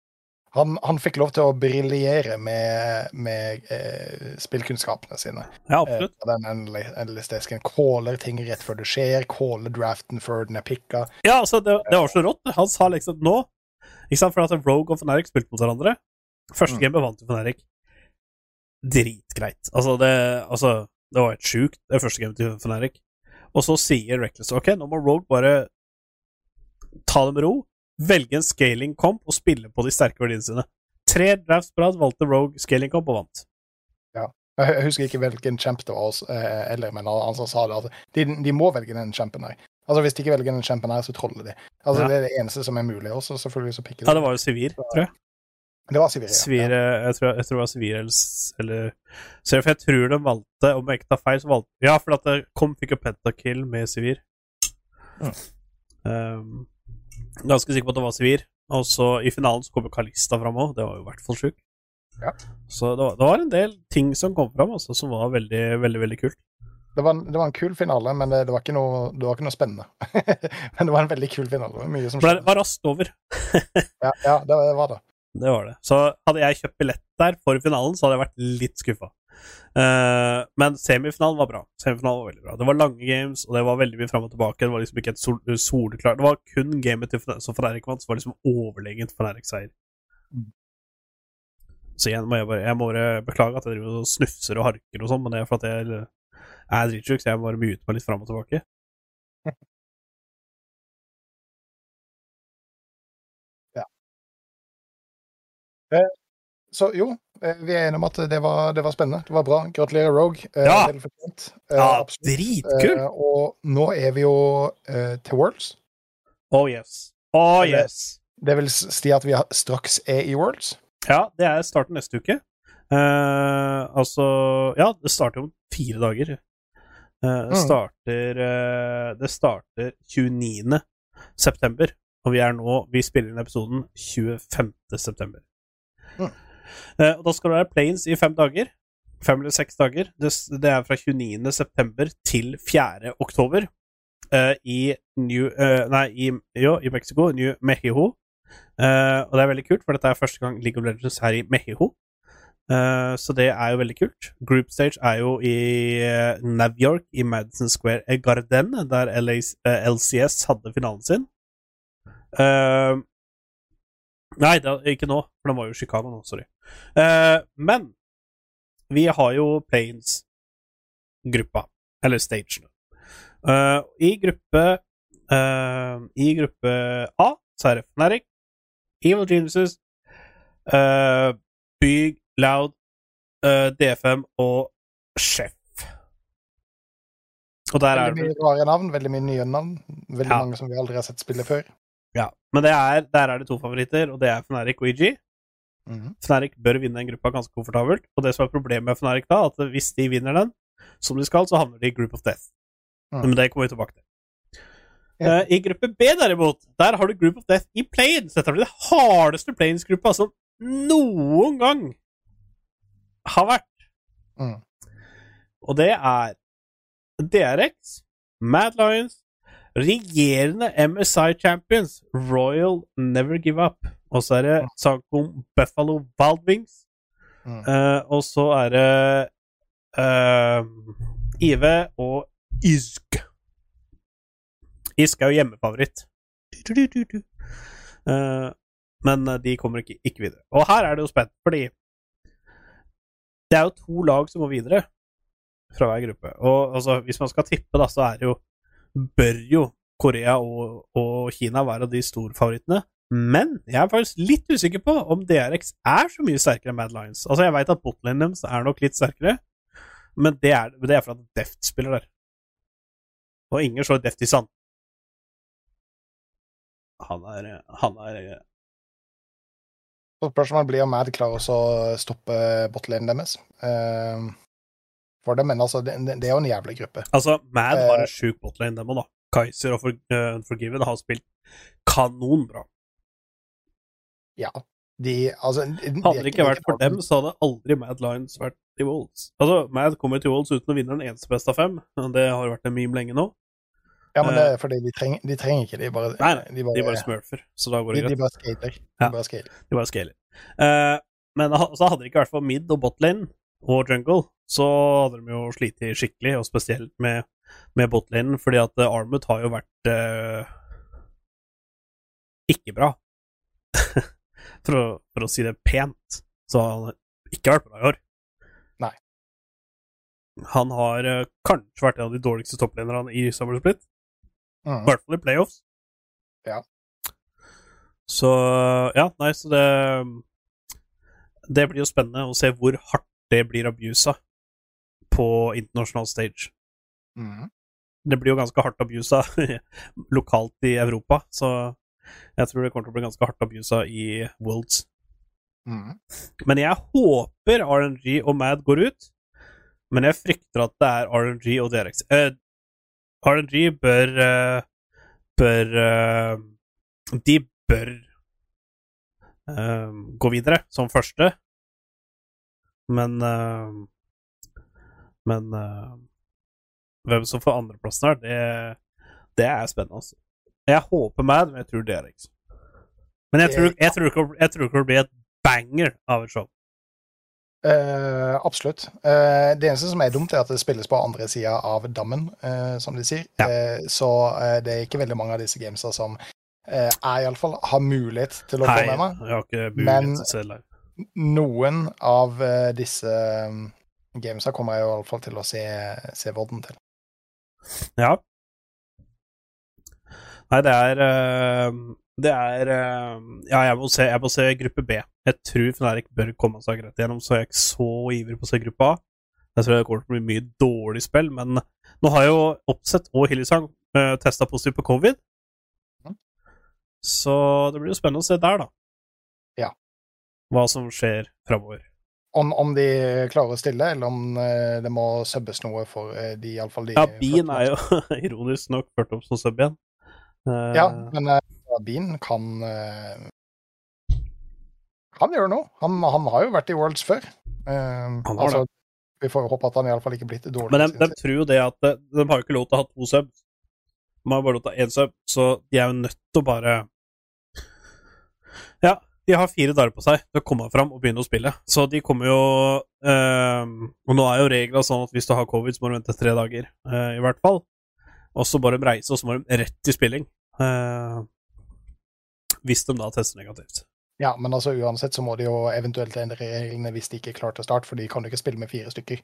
Han, han fikk lov til å briljere med, med eh, spillkunnskapene sine. Ja, Eh, absolutt. Eh, den endelig- endelig-desken. Caller ting rett før det skjer, caller draften før den er picka. Ja, altså, det, det var så rått. Han sa liksom nå Ikke sant, for at Rogue og Fnatic spilte mot hverandre. Første Mm. game vant jo Fnatic. Dritgreit. Altså, det, altså, det var helt sjukt, det første gamet til Fnatic. Og så sier Reckless OK, nå må Rogue bare ta det med ro, velge en scaling comp og spille på de sterke verdiene sine. Tre drafts på rad valgte Rogue scaling comp og vant. Jeg jeg husker ikke hvilken champ det var, eh, eller, men han som sa det. Altså, de, de må velge den champen her. Altså Hvis de ikke velger den champen her, så troller de. Altså Ja. Det er det eneste som er mulig. Også selvfølgelig så pikker Ja, det var jo Sivir, tror jeg. Det var Sivir, ja. Svir, eh, jeg, tror, jeg tror det var Sivir eller, eller så For jeg tror de valgte, om jeg ikke tar feil, så valgte Ja, for at det kom fikk jo pentakill med Sivir. Um, ganske sikker på at det var Sivir. Og så i finalen så kom Kalista fram òg. Det var jo i hvert fall sjukt. Ja. Så det var, det var en del ting som kom fram altså, som var veldig, veldig veldig kult. Det var, en, det var en kul finale, men det, det, var, ikke noe, det var ikke noe spennende. men det var en veldig kul finale. Mye som For det var raskt over. Ja, ja det, det var det. Det var det. Så hadde jeg kjøpt billett der for finalen, så hadde jeg vært litt skuffa. Eh, men semifinalen var bra. Semifinalen var veldig bra. Det var lange games, og det var veldig mye fram og tilbake. Det var liksom ikke et sol soleklart Det var kun gamet til Fnatic- som Fnatic vant, som var liksom overlegent Fnatic-seier. Mm. Så igjen må jeg bare Jeg må bare beklage at jeg driver og snufser og harker og sånn, men det er for at jeg er dritsjuk, så jeg må bare mute meg litt fram og tilbake. Så jo, eh, vi er enige om at det var, det var spennende. Det var bra. Gratulerer, Rogue. Eh, Ja. Eh, Ja, dritkult! Og nå er vi jo uh, til Worlds. Oh yes. Oh yes. Det vil si at vi straks er i Worlds. Ja, det er starten neste uke. Uh, altså Ja, det starter om fire dager. Uh, det starter Det starter 29. september, og vi er nå Vi spiller inn episoden 25. september. Mm. Eh, og da skal det være planes i fem dager. fem eller seks dager. Det, det er fra 29. september til 4. oktober eh, i New uh, Nei, i, jo, i Mexico. New Mexico. Uh, og det er veldig kult, for dette er første gang League of Legends her i Mexico. Så det er jo veldig kult. Group stage er jo i uh, New York, i Madison Square Garden, der LAs, LCS hadde finalen sin. Nei, det, ikke nå, for den var jo Chicago nå, sorry. Eh, men vi har jo Planes-gruppa, eller stagene. Eh, I gruppe eh, I gruppe A så er det Fnatic, Evil Geniuses, Byg, Loud, DFM og Chef. Og der er Veldig det mye rare navn, veldig mye nye navn. Veldig Ja. mange som vi aldri har sett spille før. Ja, men det er, der er det to favoritter, og det er Fnatic og EG. Mhm. Fnatic bør vinne den gruppa ganske komfortabelt. Og det som er problemet med Fnatic da, at hvis de vinner den, som de skal, så havner de i Group of Death. Mm. Men det kommer vi tilbake til. Ja. Uh, I gruppe B, derimot, der har du Group of Death i Planes. Dette blir det hardeste Planes-gruppa som noen gang har vært. Mm. Og det er DRX, Mad Lions, regjerende MSI Champions, Royal Never Give Up. Og så er det Sankom Buffalo Wild Wings. Mm. Uh, og så er det uh, Ive og Isk. Isk er jo hjemmefavoritt. Eh, men de kommer ikke, ikke videre. Og her er det jo spent, fordi det er jo to lag som må videre fra hver gruppe. Og altså, hvis man skal tippe, da, så er det jo Bør jo Korea og, og Kina være de store favorittene. Men jeg er faktisk litt usikker på om DRX er så mye sterkere enn Mad Lions. Altså, jeg veit at botlinen deres er nok litt sterkere, men det er, det er for at Deft spiller der. Og ingen slår Deft i sand. Han er Han er Så Spørsmålet blir om Mad klarer å stoppe botlinen deres. Eh, for det, men altså, det, det er jo en jævlig gruppe. Altså, Mad har Eh. en sjuk botlane, dem òg, da. Kaiser og For, eh, Forgiven har spilt kanonbra. Ja. De, altså, de, de Hadde det ikke vært for dem, så hadde aldri Mad Lions vært i Wolves. Altså, Mad kommer til Wolves uten å vinne en eneste best av fem. Det har vært en meme lenge nå. Ja, men det er fordi de trenger, de trenger ikke, de bare Nei, nei, de bare, De bare smurfer, så da går de, det de greit. bare skater. De bare skater. De bare skater. Uh, men så hadde det ikke vært for mid og botlane og jungle, så hadde de jo slitt skikkelig, og spesielt med, med botlane, fordi at eh, Armut har jo vært uh, ikke bra. For, å, for å si det pent. Så han har ikke vært bra i år. Nei. Han har eh, kanskje vært en av de dårligste topplederne i Summer Split. I Mhm. hvert fall i playoffs. Ja. Så ja, nei, så det Det blir jo spennende å se hvor hardt det blir abusa på internasjonal stage. Mm. Det blir jo ganske hardt abusa lokalt i Europa, så jeg tror det kommer til å bli ganske hardt abusa i Worlds. Mm. Men jeg håper RNG og Mad går ut, men jeg frykter at det er RNG og DRX. Eh, RNG bør uh, bør uh, De bør uh, gå videre som første, men Men hvem som får andreplassen her, det, det er spennende, altså. Jeg håper Mad, men jeg tror DRX. Men jeg Det- tror, jeg tror, ikke, jeg tror ikke det blir et banger av et show. Uh, absolutt. Uh, det eneste som er dumt, er at det spilles på andre sida av dammen, uh, som de sier. Ja. Så det er ikke veldig mange av disse gamesa som uh, jeg iallfall har mulighet til å få med meg. Men-. Noen av disse um, gamesa kommer jeg iallfall til å se, se vodden til. Ja. Nei, det er eh, Det er eh, Ja, jeg må, se, jeg må se gruppe B. Jeg tror Fnatic bør komme seg greit gjennom, så jeg er ikke så ivrig på å se gruppe A. Jeg tror det kommer til å bli mye dårlig spill, men nå har jo Oppsett og Hillisang uh, testa positivt på covid. Så det blir jo spennende å se der, da. Ja. Hva som skjer framover. Om, om de klarer å stille, eller om eh, det må subbes noe for eh, de iallfall de Ja, Bean er jo ironisk nok ført opp som sub igjen. Eh, Ja, men uh, Bean kan eh, kan gjøre noe. Han, han har jo vært i Worlds før. Eh, har altså Vi får jo håpe at han iallfall ikke blitt dårlig. Men de, de tror jo det at de, De har jo ikke lov til å ha to sub. De har bare lov til å ha én sub, så de er jo nødt til å bare Ja, de har fire dager på seg til å komme fram og begynne å spille. Så de kommer jo eh, Og nå er jo reglene sånn at hvis du har covid, så må du vente tre dager, eh, i hvert fall. Og så må de reise, og så må de rett til spilling. Eh, hvis de da tester negativt. Ja, men altså uansett så må de jo eventuelt endre reglene hvis de ikke er klare til start, for de kan jo ikke spille med fire stykker.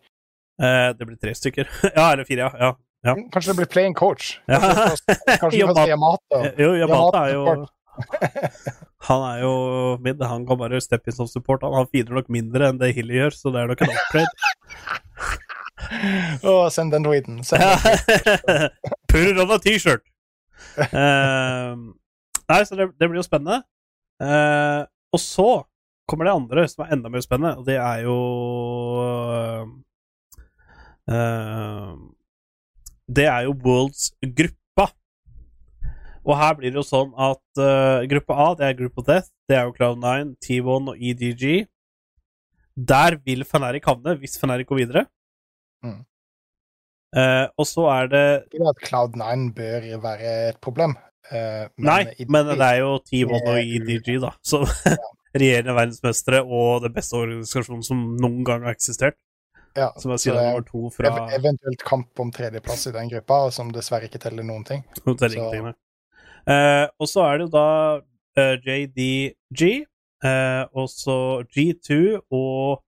Eh, det blir tre stykker. ja, eller fire, ja. ja. Ja. Kanskje det blir playing coach? Kanskje, Kanskje kan si Yamata Jo, Yamata er jo. Han er jo min, Han kan bare steppe inn som support. Han, han feeder nok mindre enn det Hilly gjør, så det er nok en upgrade. Å, send den tweeten. Send den. Put it on a T-shirt! Uh, nei, så det, det blir jo spennende. Uh, og så kommer det andre som er enda mer spennende, og det er jo uh, Det er jo Worlds gruppa. Og her blir det jo sånn at gruppe A, det er Group of Death. Det er jo Cloud9, T1 og EDG. Der vil Fnatic havne, hvis Fnatic går videre. Mm. Eh, og så er det Ikke at Cloud9 bør være et problem. Uh, men Nei, i- men det er jo T1 og Eh, EDG, da. ja. regjerende verdensmestere og den beste organisasjonen som noen gang har eksistert. ja, Som er siden er nummer to fra ev- Eventuelt kamp om tredjeplass i den gruppa, som dessverre ikke teller noen ting. Teller så- Ingenting. nei. Eh, og så er det jo da JDG, og så G2 og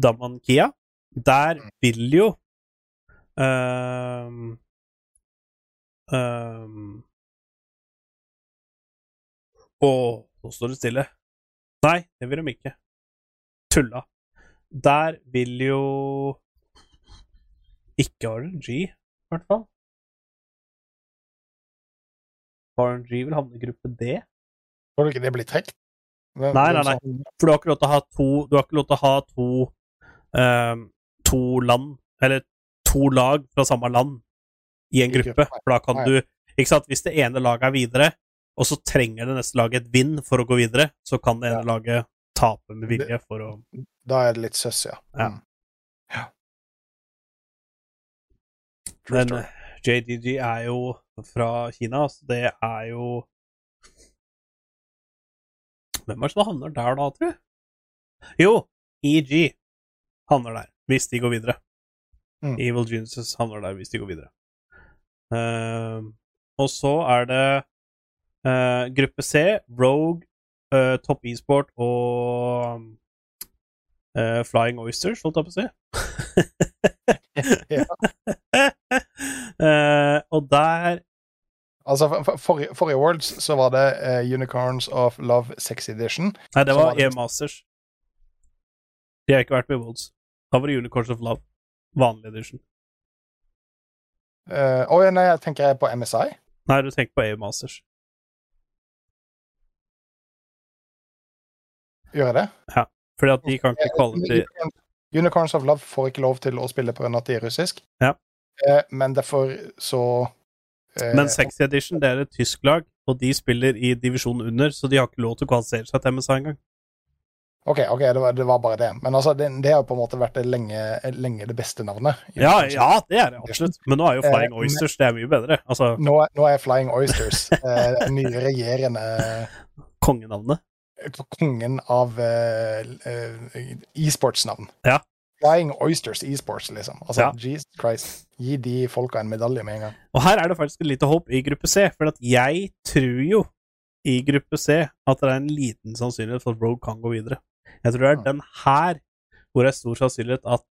Daman Kia. Der vil jo um, um, Å, nå står det stille. Nei, det vil de ikke. Tulla. Der vil jo ikke RNG, i hvert fall. RNG vil havne i gruppe D. Tror du ikke det blir trukket? Nei, nei, nei. For du har ikke lov til å ha to Du har ikke lov til å ha to ehm, To land Eller to lag fra samme land i en gruppe. For da kan du Ikke sant? Hvis det ene laget er videre, og så trenger det neste laget et vinn for å gå videre, så kan det ene Ja. laget tape med vilje for å Da er det litt søss, ja. Ja. Mm. ja. Men JDG er jo fra Kina, så det er jo Hvem er det som havner der, da, tror du? Jo, EG havner der, hvis de går videre. Mm. Evil Geniuses havner der hvis de går videre. Uh, og så er det uh, gruppe C, Rogue, eh, Top Esport og eh, Flying Oysters, holdt jeg på å si. Og der Altså, for, for, forrige, Worlds så var det Unicorns of Love Sex Edition. Nei, det var E-Masters. De har ikke vært med i Worlds. Da var det Unicorns of Love. Vanlig edition. Eh, Å ja, nei, jeg tenker jeg på MSI. Nei, du tenker på EU Masters. Gjør jeg det? Ja, Fordi at de kan ikke kvalle til Unicorns, Unicorns of Love får ikke lov til å spille pga. at de er russisk. Ja. uh, men derfor så uh, Men Sexy Edition det er et tysk lag, og de spiller i divisjonen under, så de har ikke lov til å kvalifisere seg til MSI engang. OK, ok, det var, det var bare det. Men altså, det, det har på en måte vært det lenge, lenge det beste navnet. Ja, ja, det er det absolutt. Men nå er jo Flying Eh, Oysters det er mye bedre. Altså, Nå, nå er Flying Oysters eh, nye regjerende kongenavnet. kongen av eh, eh, e-sportsnavn. Ja. Flying Oysters e-sports, liksom. Altså, Ja. Jesus Christ. Gi de folka en medalje med en gang. Og her er det faktisk et lite håp i gruppe C, for at jeg tror jo i gruppe C at det er en liten sannsynlighet for at Rogue kan gå videre. Jeg tror det er den her hvor det er stor sannsynlighet at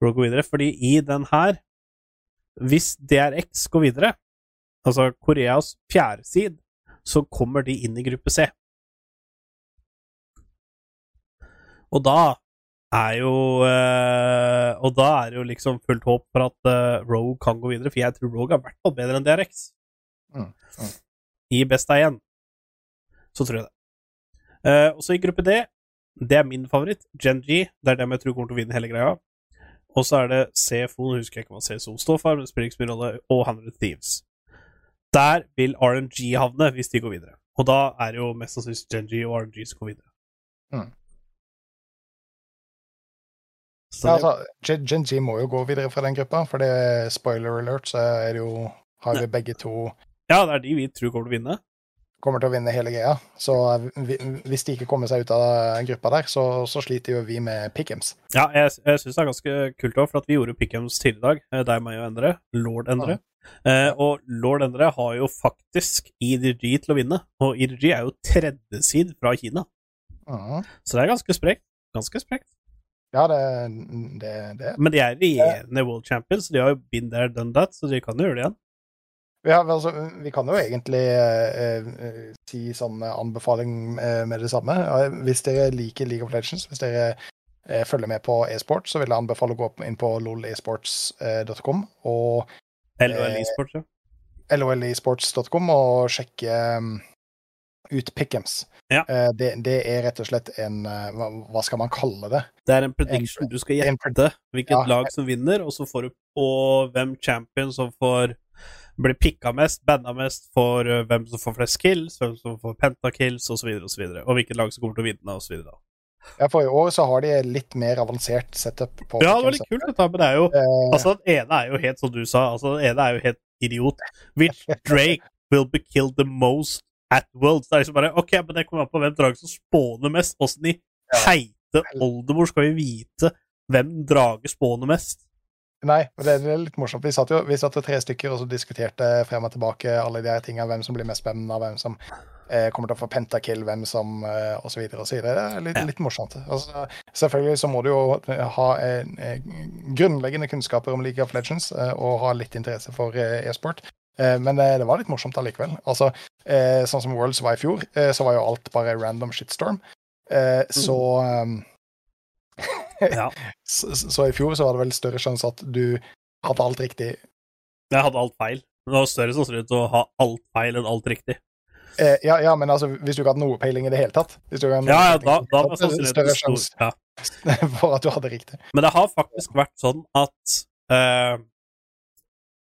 Rogue går videre, fordi i den her Hvis DRX går videre, altså Koreas fjerde side, så kommer de inn i gruppe C. Og da er jo eh, Og da er det jo liksom fullt håp for at eh, Rogue kan gå videre, for jeg tror Rogue er i hvert fall bedre enn DRX. Mm, mm. I best av igjen, så tror jeg det. Uh, og så i gruppe D, det er min favoritt, Gen G. Det er dem jeg tror kommer til å vinne hele greia. Og så er det CFO, nå husker jeg ikke hva CSO står for, men spiller ikke så mye rolle, og 100 Thieves. Der vil RNG havne, hvis de går videre. Og da er det jo mest sannsynlig Gen G og RNG som går videre. Mm. Så Ja, altså, Gen- Gen G må jo gå videre fra den gruppa, for det er spoiler alert, så er det jo har vi begge to ja, det er de vi tror kommer til å vinne. Kommer til å vinne hele greia. Så hvis de ikke kommer seg ut av gruppa der, så, så sliter jo vi med Pick'ems. Ja, jeg, jeg syns det er ganske kult òg, for at vi gjorde Pick'ems tidligere i dag. Deg, meg og Endre. Lord Endre. Eh, og Lord Endre har jo faktisk IDG til å vinne, og IDG er jo tredjesid fra Kina. Ja. Så det er ganske sprekt. Ganske sprekt. Ja, det, det, det. Men de er regjerende world champions, så de har jo been there, done that, så de kan jo gjøre det igjen. Vi, har, altså, vi kan jo egentlig eh, eh, si sånn anbefaling eh, med det samme. Hvis dere liker League of Legends, hvis dere eh, følger med på e-sport, så vil jeg anbefale å gå inn på lolesports.com og LOL Eh, eSports, ja. lolesports.com og sjekke um, ut Pick'ems. Ja. Eh, det, det er rett og slett en eh, hva, skal man kalle det? Det er en prediction. Du skal gjette hvilket Ja. lag som vinner, og så får du på hvem champion som får blir picka mest, banna mest, for uh, hvem som får flest kills, hvem som får pentakills, osv., videre og, så videre, og hvilket lag som kommer til å vinne, osv. Ja, for i år så har de litt mer avansert setup på Ja, det var litt kult, dette, men det er jo uh... Altså, den ene er jo helt som du sa, altså, den ene er jo helt idiot. Which Drake will be killed the most at Worlds? Det er liksom bare OK, men det kommer an på hvem drage som spåner mest. Åssen i heite oldemor skal vi vite hvem drage spåner mest? Nei, men det, er litt morsomt. Vi satt jo vi satt tre stykker og så diskuterte frem og tilbake alle de her tingene, hvem som blir mest spennende, hvem som eh, kommer til å få pentakill, hvem som eh, og så videre og så videre. Det er litt, litt morsomt. Altså, selvfølgelig så må du jo ha eh, eh, grunnleggende kunnskaper om League of Legends eh, og ha litt interesse for eh, e-sport. Eh, men eh, det var litt morsomt allikevel. Altså, eh, sånn som Worlds var i fjor, eh, så var jo alt bare random shitstorm. Eh, så um, Ja. så, så i fjor så var det vel større sjanse at du hadde alt riktig. Jeg hadde alt feil. Det var større sannsynlighet til å ha alt feil enn alt riktig. Eh, ja, ja, men altså, hvis du ikke hadde noe peiling i det hele tatt Ja, ja, da, da var sannsynligheten stor. Ja. for at du hadde riktig. Men det har faktisk vært sånn at eh,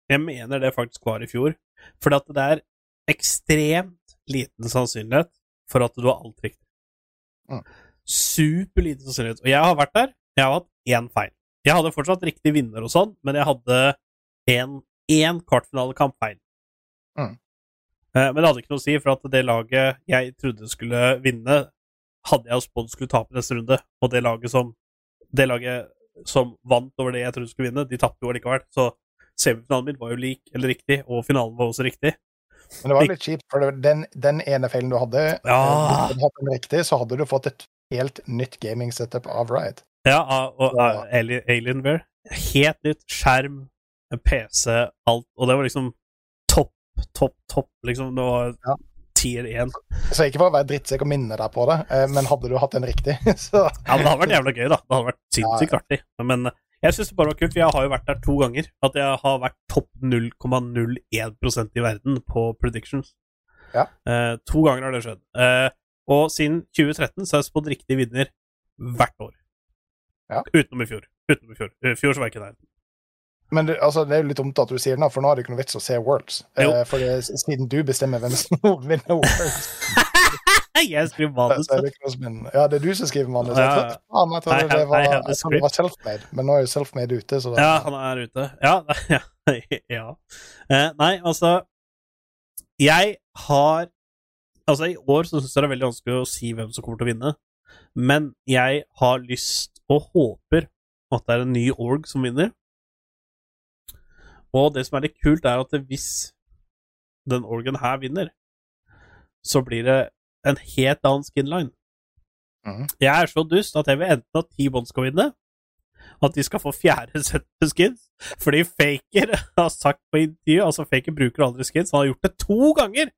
Jeg mener det faktisk var i fjor. Fordi at det er ekstremt liten sannsynlighet for at du har alt riktig. Mm. Superliten sannsynlighet. Og jeg har vært der. Jeg har hatt én feil. Jeg hadde fortsatt riktig vinner og sånn, men jeg hadde én, én kvartfinalekamp feil. Mm. Eh, men det hadde ikke noe å si, for at det laget jeg trodde skulle vinne, hadde jeg jo spådd skulle tape neste runde. Og det laget som det laget som vant over det jeg trodde skulle vinne, de tapte jo allikevel. Så semifinalen min var jo lik eller riktig, og finalen var også riktig. Men det var litt kjipt, for den, den ene feilen du hadde, eh, Ja. du hadde den riktig, så hadde du fått et helt nytt gaming-setup av Riot. Ja, og, Ja. Alienware. Helt nytt. Skjerm, en PC, alt. Og det var liksom topp, topp, topp. Liksom, det var Ja. tier 1. Så ikke for å være drittsekk og minne deg på det, eh, men hadde du hatt den riktig, så Ja, men det hadde vært jævla gøy, da. Det hadde vært sinnssykt artig. Men jeg syns det bare var kult, for jeg har jo vært der to ganger. At jeg har vært topp 0,01% i verden på predictions. Ja. Eh, to ganger har det skjedd. Eh, og siden 2013 så har jeg spådd riktig vinner hvert år. Ja. Utenom i fjor. Utenom i fjor. I fjor så var jeg ikke der. Men det, altså, det er jo litt dumt at du sier det, for nå er det ikke noe vits å se Worlds. Eh, for siden du bestemmer hvem som vinner Worlds, jeg skriver manus. Ja, det er du som skriver manus. Ja. Jeg trodde, faen, jeg trodde det var, jeg var self-made, men nå er jo self-made ute, så det, Ja, han er ute. Ja. ja. ja. Eh, nei, altså Jeg har Altså, i år så syns jeg det er veldig vanskelig å si hvem som kommer til å vinne, men jeg har lyst og håper at det er en ny org som vinner. Og det som er litt kult, er at hvis den orgen her vinner, så blir det en helt annen skinline. Mm. Jeg er så dust at jeg vil enten at T-Bond skal vinne, at de skal få fjerde sett med skins, fordi Faker har sagt på intervju Altså, Faker bruker aldri skins, han har gjort det to ganger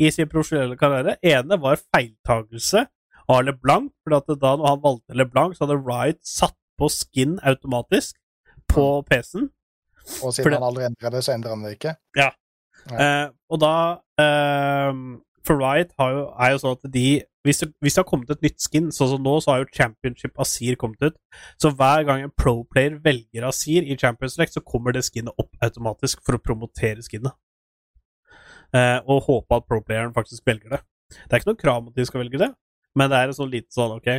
i sin profesjonelle karriere. ene var feiltagelse av LeBlanc, for da når han valgte LeBlanc, så hadde Riot satt på skin automatisk på PC-en. Og siden Fordi... han aldri endrer det, så endrer han det ikke. Eh, og da eh, For Riot jo, er jo sånn at de hvis det, hvis det har kommet et nytt skin, sånn som nå, så har jo Championship Asir kommet ut. Så hver gang en pro-player velger Asir i Champions League, så kommer det skinnet opp automatisk for å promotere skinnet. Eh, og håpe at pro-playeren faktisk velger det. Det er ikke noe krav om at de skal velge det, men det er en sånn liten sånn OK,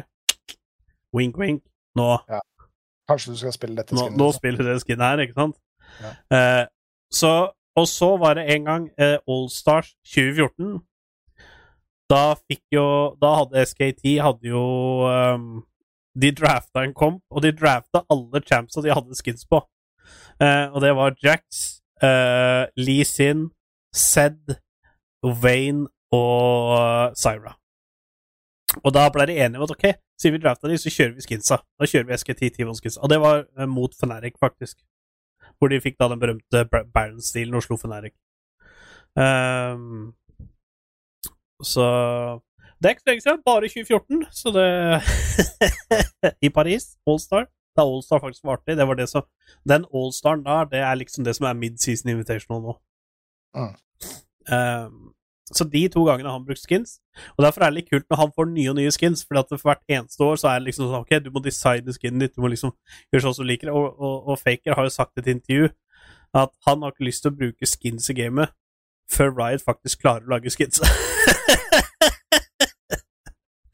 wink, wink, nå Ja. Kanskje du skal spille dette skinnet? nå nå spiller det skinnet her, ikke sant? Ja. Eh, så, og så var det en gang eh, Allstars 2014. Da fikk jo Da hadde SKT hadde jo um, De drafta en komp, og de drafta alle champsa de hadde skins på. Uh, og det var Jax, uh, Lee Sin, Zed, Wayne og uh, Syra. Og da ble de enige om at ok, siden vi drafta de, så kjører vi skinsa. Da kjører vi SKT T1 skinsa. Og det var eh, mot Fnatic, faktisk. Hvor de fikk da den berømte Bar- Baron-stilen og slo Fnatic. Ehm, så Det er ikke så lenge siden. Bare 2014, så det I Paris. Allstar. Da Allstar faktisk var artig. Det var det som Den Allstaren der, det er liksom det som er mid-season invitational nå. Mm. Um, så de to gangene har han brukt skins. Og derfor er det litt kult når han får nye og nye skins, for at for hvert eneste år så er det liksom sånn Ok, du må designe skinnen ditt, du må liksom gjøre sånn som du liker det. Og, og, og Faker har jo sagt i et intervju at han har ikke lyst til å bruke skins i gamet før Riot faktisk klarer å lage skins.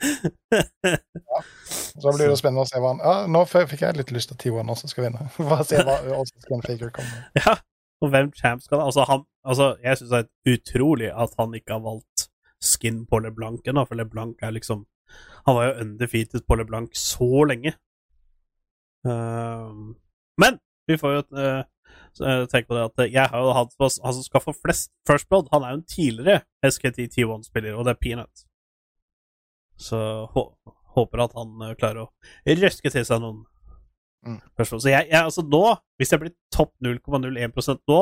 Så blir det spennende å se hva han Ja, nå fikk jeg litt lyst til T1 også skal vinne. Få se hva Austin Faker kommer med. ja, og hvem champ skal Altså, han, altså jeg syns det er utrolig at han ikke har valgt skin på LeBlanc ennå, for LeBlanc er liksom Han var jo undefeated på LeBlanc så lenge. Ehm, men vi får jo uh, tenke på det at jeg har jo hatt Han som skal få flest First Blood, han er jo en tidligere SKT T1-spiller, og det er Peanut. Så hå håper at han eh, klarer å røske til seg noen Mm. Så jeg, jeg, altså nå, hvis jeg blir topp 0,01 nå,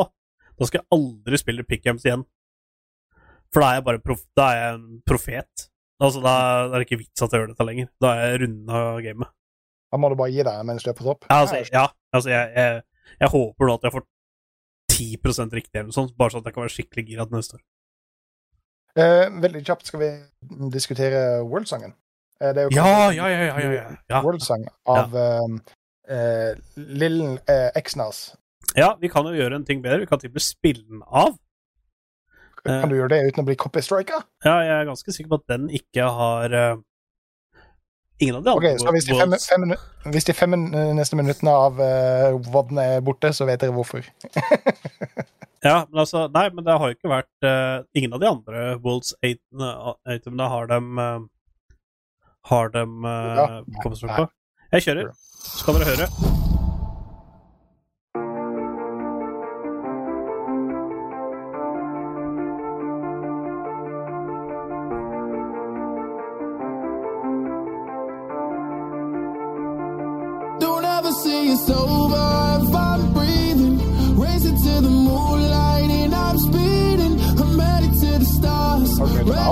da skal jeg aldri spille pickgames igjen. For da er jeg bare prof, da er jeg en profet. Altså, da, da er det ikke vits at jeg gjør dette lenger. Da er jeg runda gamet. Da må du bare gi deg mens du er på topp. Ja, altså, ja, altså jeg, jeg, jeg håper nå at jeg får 10 riktig eller noe sånt, bare sånn at jeg kan være skikkelig gira neste år. Eh, veldig kjapt skal vi diskutere World-sangen. Eh, det er jo Ja, ja, ja, ja, ja. World-sang av eh, eh, Lill Exnas. Ja, vi kan jo gjøre en ting bedre. Vi kan til og med spille den av. Kan du gjøre det uten å bli copystrika? Ja, jeg er ganske sikker på at den ikke har Ingen av de andre så hvis de fem, fem, hvis de fem neste minuttene av uh, er borte, så vet dere hvorfor. Ja, men altså Nei, men det har jo ikke vært uh, Ingen av de andre Wolds 8-itemene har dem uh, Har dem uh, Ja, på. Jeg kjører. Skal dere høre.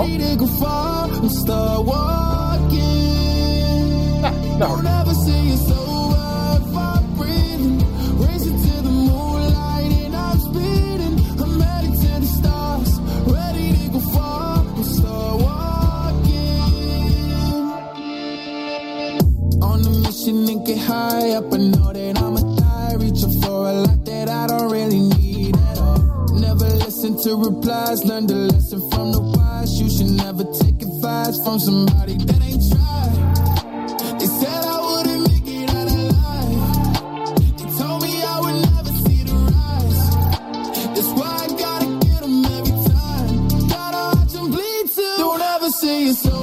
on a mission and get high up. I know that I'ma die, reaching for a lot that I don't really need at all. Never listen to replies, learn the lesson from the wise. You should never take advice from somebody that ain't tried. They said I wouldn't make it out alive. They told me I would never see the rise. That's why I gotta get 'em every time. Gotta watch 'em bleed too. Don't ever say it's over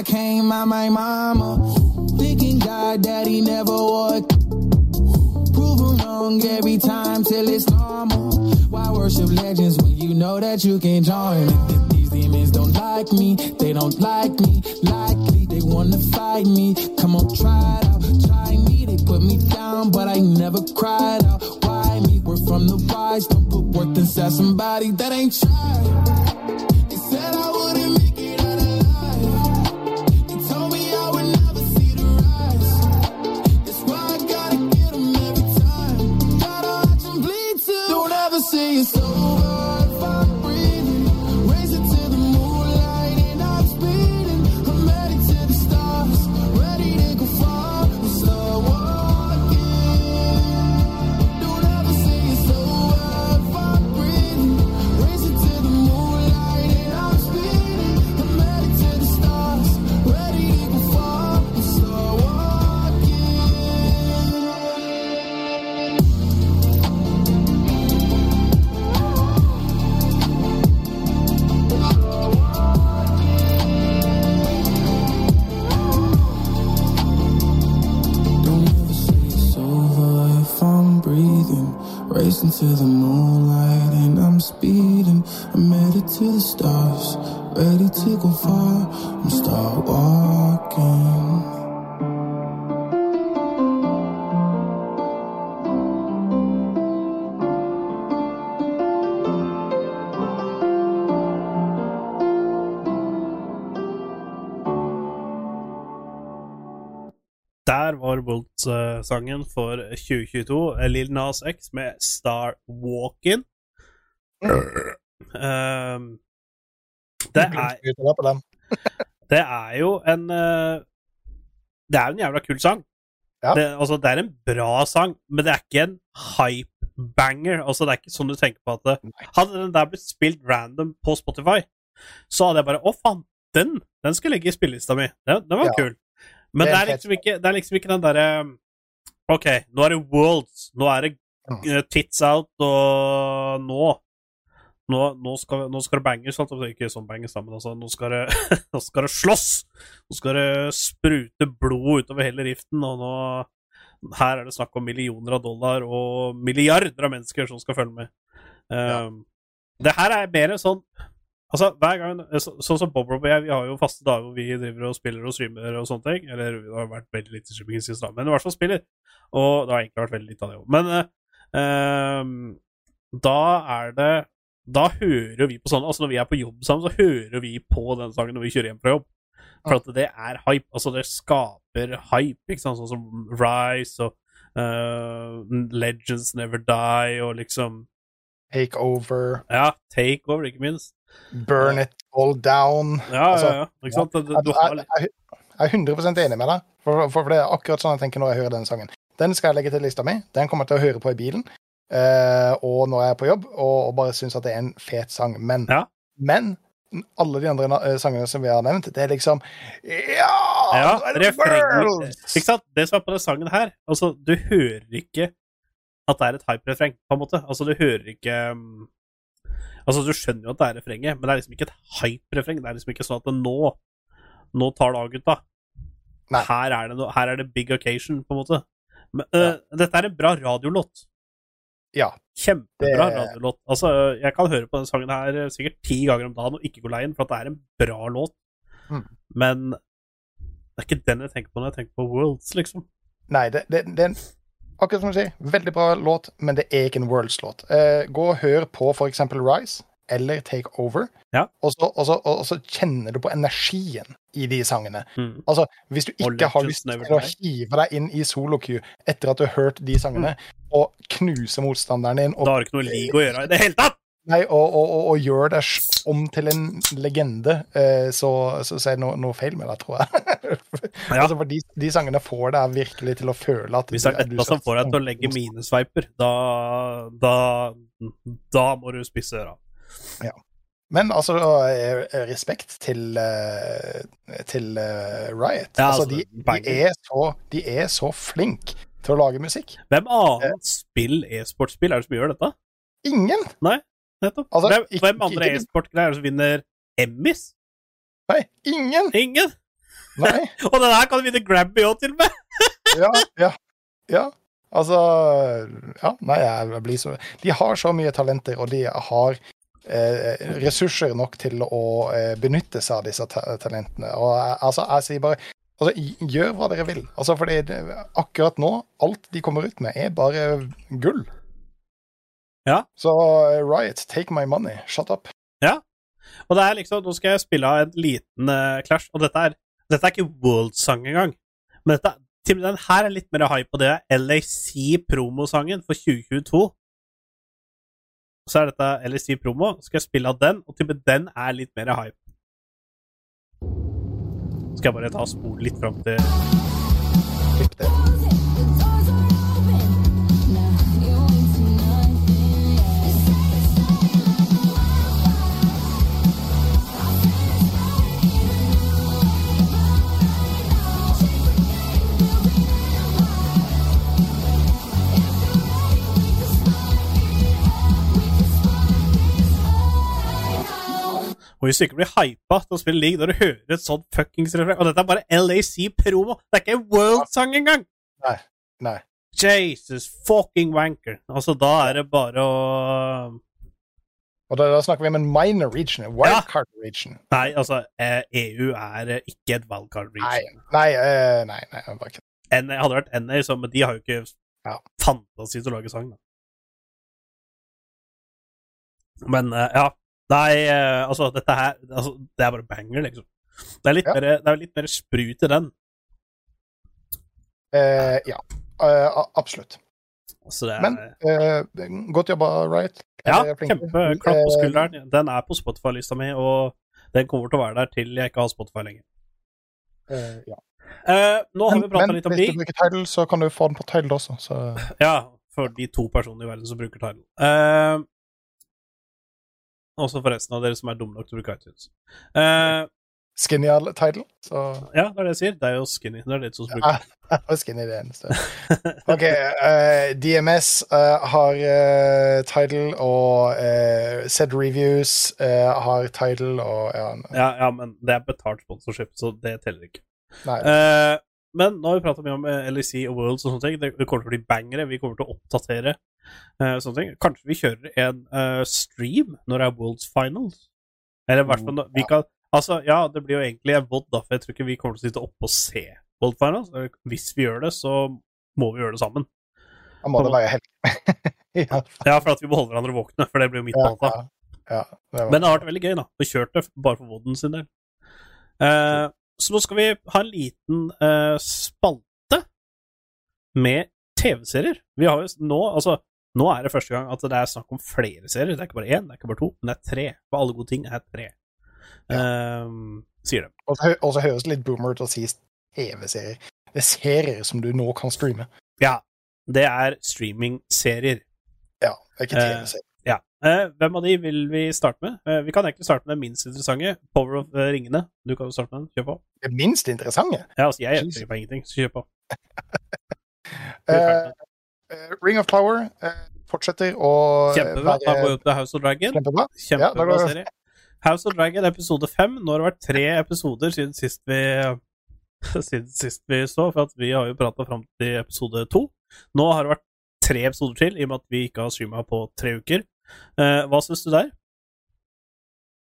I came out my mama. Thinking God daddy never would. Proven wrong every time till it's normal. Why worship legends when you know that you can join? These demons don't like me, they don't like me. Likely they wanna fight me. Come on, try it out, try me. They put me down, but I never cried out. Why me? We're from the wise, don't put worth inside somebody that ain't tried. to the moonlight and I'm speeding. I made it to the stars. Bolt-sangen for 2022. eh, Lil Nas X med Star Walkin'. Um, det, er, det er jo en eh, Det er jo en jævla kul sang. Ja. Det, altså, det er en bra sang, men det er ikke en hype-banger. Altså, det er ikke sånn du tenker på at det, Hadde den der blitt spilt random på Spotify, så hadde jeg bare Å, faen, den, den skal ligge i spillelista mi. Den, den var Ja. kul. Men Det er liksom ikke, det er liksom ikke den derre OK, nå er det Worlds. Nå er det Mm. eh, Tits Out, og nå nå, nå, skal, nå skal det banges, ikke sånn banges, sammen, men altså, nå skal det, nå skal det slåss! Nå skal det sprute blod utover hele riften, og nå Her er det snakk om millioner av dollar og milliarder av mennesker som skal følge med. Um, Det her er mer sånn Altså, hver gang så, Sånn som Bob Rob og jeg, vi har jo faste dager hvor vi driver og spiller og streamer og sånne ting. Eller det har vært veldig lite streaming i siste, da, men i hvert fall spiller. Og det har egentlig vært veldig lite av det òg. Men eh, ehm, da er det Da hører vi på sånn Altså, når vi er på jobb sammen, så hører vi på den sangen når vi kjører hjem fra jobb. For at det er hype. Altså, det skaper hype, ikke sant? Sånn som Rise og eh, Legends Never Die og liksom Take over, Ja, Takeover, ikke minst. Burn it all down. Ja, Altså, ja, ja. Ikke sant? Du, Jeg, du har jeg, er 100 enig med deg, for, for, for det er akkurat sånn jeg tenker når jeg hører den sangen. Den skal jeg legge til lista mi. Den kommer jeg til å høre på i bilen uh, og når jeg er på jobb, og, og bare syns at det er en fet sang. Men, Ja. men alle de andre eh, sangene som vi har nevnt, det er liksom Ja! Ja, refrenget Ikke sant? Det som er på den sangen her Altså, du hører ikke at det er et hype-refreng, på en måte. Altså, du hører ikke um, Altså, du skjønner jo at det er refrenget, men det er liksom ikke et hype-refreng. Det er liksom ikke sånn at det nå Nå tar det av, gutta. Her er, det no, her er det big occasion, på en måte. Men, øh, Dette er en bra radiolåt. Ja. Kjempebra Det- radiolåt. Altså, jeg kan høre på den sangen her eh, sikkert ti ganger om dagen og ikke gå lei den, for at det er en bra låt. Mm. Men det er ikke den jeg tenker på når jeg tenker på Worlds, liksom. Nei, det, det, det akkurat som du sier, veldig bra låt, men det er ikke en Worlds-låt. Eh, gå og hør på eksempel Rise eller Take Over, Ja. og, så, og, så, og så kjenner du på energien i de sangene. Mm. Altså, Hvis du ikke har lyst til å hive deg inn i solo-queue etter at du har hørt de sangene, og knuse motstanderen din, og Da har ikke noe league å gjøre i det hele tatt! Nei, og, og, og, og gjør deg om til en legende, eh, så, så, så er det noe, noe feil med deg, tror jeg. Ja. altså, for de, de sangene får deg virkelig til å føle at Hvis det er dette som får deg til å legge minesveiper, da, da, da må du spisse øra. Men altså, eh, respekt til, eh, til Riot. Ja, altså, altså, de, de, er så, de er så flinke til å lage musikk. Hvem annet spill, e-sportspill, er det som gjør dette? Ingen! Nettopp. Altså, hvem, ikke- hvem andre e-sportgreier er som vinner Emmys? Nei, ingen! Ingen! Nei. Og den her kan vinne Grabby òg, til og med! Ja, ja. Ja. Altså Ja, nei, jeg blir så De har så mye talenter, og de har eh, ressurser nok til å eh, benytte seg av disse ta talentene. Og jeg, altså, jeg sier bare Altså, gjør hva dere vil. Altså, fordi akkurat nå, alt de kommer ut med, er bare gull. Ja. Så eh, Riot, take my money. Shut up. Og det er liksom, Nå skal jeg spille av en liten uh, clash, og dette er, dette er ikke World-sang engang. Men dette, den her er litt mer hype, og det er LAC-promosangen for 2022. Så er dette LAC-promo. Så skal jeg spille av den, og til og den er litt mer hype. Skal jeg bare ta og spole litt fram til Klipp det. Og hvis du ikke blir hypa til å spille league når du hører et sånt fuckings refreng Og dette er bare LAC-promo! Det er ikke en World-sang engang! Nei. Nei. Jesus fucking wanker. Altså, da er det bare å Og da, da snakker vi om en minor region, en wildcard region. Nei, altså, eh, EU er eh, ikke et wildcard region. nei, eh, nei, nei, jeg bare ikke. NA hadde vært NA, så, men de har jo ikke Ja. fantasi til å lage sang, da. Men eh, ja. Nei, eh, altså, dette her altså, Det er bare banger, liksom. Det er litt, Ja. mer, det er litt mer sprut i den. Eh, ja, Uh, absolutt. Altså, det er Men uh, godt jobba, Riot. Ja, kjempe. kjempeklapp på skulderen. Den er på Spotify-lista mi, og den kommer til å være der til jeg ikke har Spotify lenger. Uh, ja. Nå har vi Men, prata men litt om hvis du bruker Tidal, så kan du få den på Tidal også. Så Ja, for de to personene i verden som bruker Tidal. Også for resten av dere som er dumme nok til å bruke iTunes. Uh, Skinny all Tidal. Så ja, det er det jeg sier. Det er jo skinny. Det er det som bruker ja, Skinny det eneste. OK. uh, DMS uh, har uh, Tidal, og Zed Reviews eh, har Tidal, og ja, Ja, ja, men det er betalt sponsorship, så det teller ikke. Nei. Men nå har vi prata mye om eh, LEC og Worlds og sånne ting. Det, kommer til å bli bangere. Vi kommer til å oppdatere uh, sånne ting. Kanskje vi kjører en uh, stream når det er Worlds Finals? Eller i hvert fall vi kan Altså, ja, det blir jo egentlig en VOD, da, for jeg tror ikke vi kommer til å sitte oppe og se World Finals. Hvis vi gjør det, så må vi gjøre det sammen. Da må det være helg. ja, Ja, for at vi må holde hverandre våkne, for det blir jo mitt på ja, ja, Men det har vært veldig gøy, da. Vi kjørte bare for VOD-en sin del. Eh, så nå skal vi ha en liten uh, spalte med TV-serier. Vi har jo nå Altså, nå er det første gang at det er snakk om flere serier. Det er ikke bare én, det er ikke bare to, men det er tre. For alle gode ting er tre. Eh, sier de. Og så hø- Og så høres det litt boomer ut å si TV-serier. Det er serier som du nå kan streame. Ja. Det er streaming-serier. Ja, det er ikke Eh, TV-serier. Ja. Eh, hvem av de vil vi starte med? Eh, vi kan egentlig starte med den minst interessante. Power of eh, Ringene. Du kan jo starte med den. Kjør på. Det minst interessante. Ja, altså, jeg hjelper på ingenting, så kjør på. uh, Ring of Power uh, fortsetter å Kjempebra. Da går vi opp til House of Dragon. kjempebra. Ja, Kjempebra ja, serie. House of Dragon episode fem. Nå har det vært tre episoder siden sist vi siden sist vi så, for at vi har jo prata fram til episode to. Nå har det vært tre episoder til, i og med at vi ikke har streama på tre uker. Eh, hva syns du der?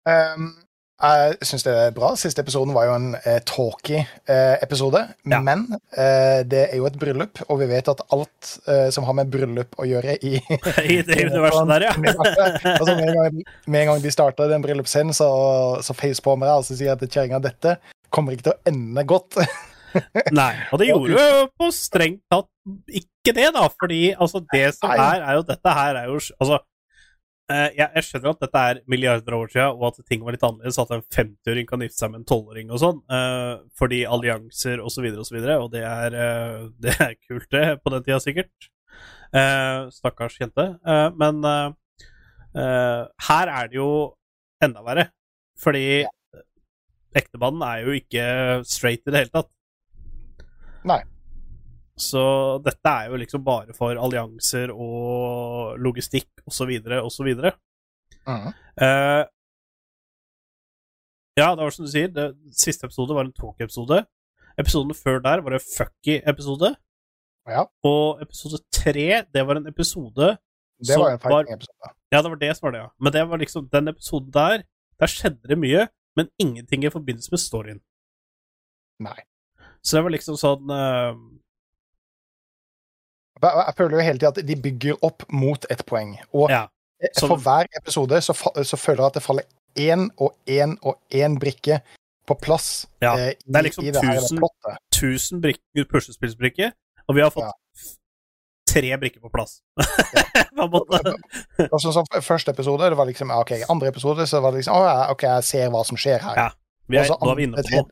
Um, jeg syns det er bra. Siste episoden var jo en eh, talky eh, episode. Ja. Men eh, det er jo et bryllup, og vi vet at alt eh, som har med bryllup å gjøre i I det universet der, ja. altså, med, en gang, med en gang de starta den bryllupsscenen, så, så face på meg og så sier til kjerringa dette kommer ikke til å ende godt. Nei, og det gjorde jo på strengt tatt ikke det, da, fordi altså, det som er, er jo Dette her er jo Altså, eh, jeg, jeg skjønner at dette er milliarder av år siden, og at ting var litt annerledes, at en 50-åring kan gifte seg med en 12-åring og sånn, eh, fordi allianser og så videre og så videre, og det er, eh, det er kult, det, på den tida sikkert. Stakkars jente. Men her er det jo enda verre, fordi ektemannen er jo ikke straight i det hele tatt. Nei. Så dette er jo liksom bare for allianser og logistikk osv. osv. Uh, ja, det var som du sier, det, siste episode var en talk-episode. Episoden før der var en fucky-episode. Ja, Og episode tre, det var en episode det var en fighting-episode. Ja, det var det som var det, ja. Men det var liksom den episoden der, der skjedde det mye, men ingenting i forbindelse med storyen. Nei. Så det var liksom sånn uh... Jeg føler jo hele tida at de bygger opp mot et poeng. Og Ja. så- for hver episode så, så føler jeg at det faller én og én og én brikke på plass Ja, eh, i, det er liksom i det 1000 plottet. 1000 puslespillsbrikker, og vi har fått Ja. tre brikker på plass. På en måte. Og så, så første episode, det var liksom OK. Andre episode så var det liksom Å ja, OK, jeg ser hva som skjer her. Ja, Vi er, Også, nå er vi inne på det noe.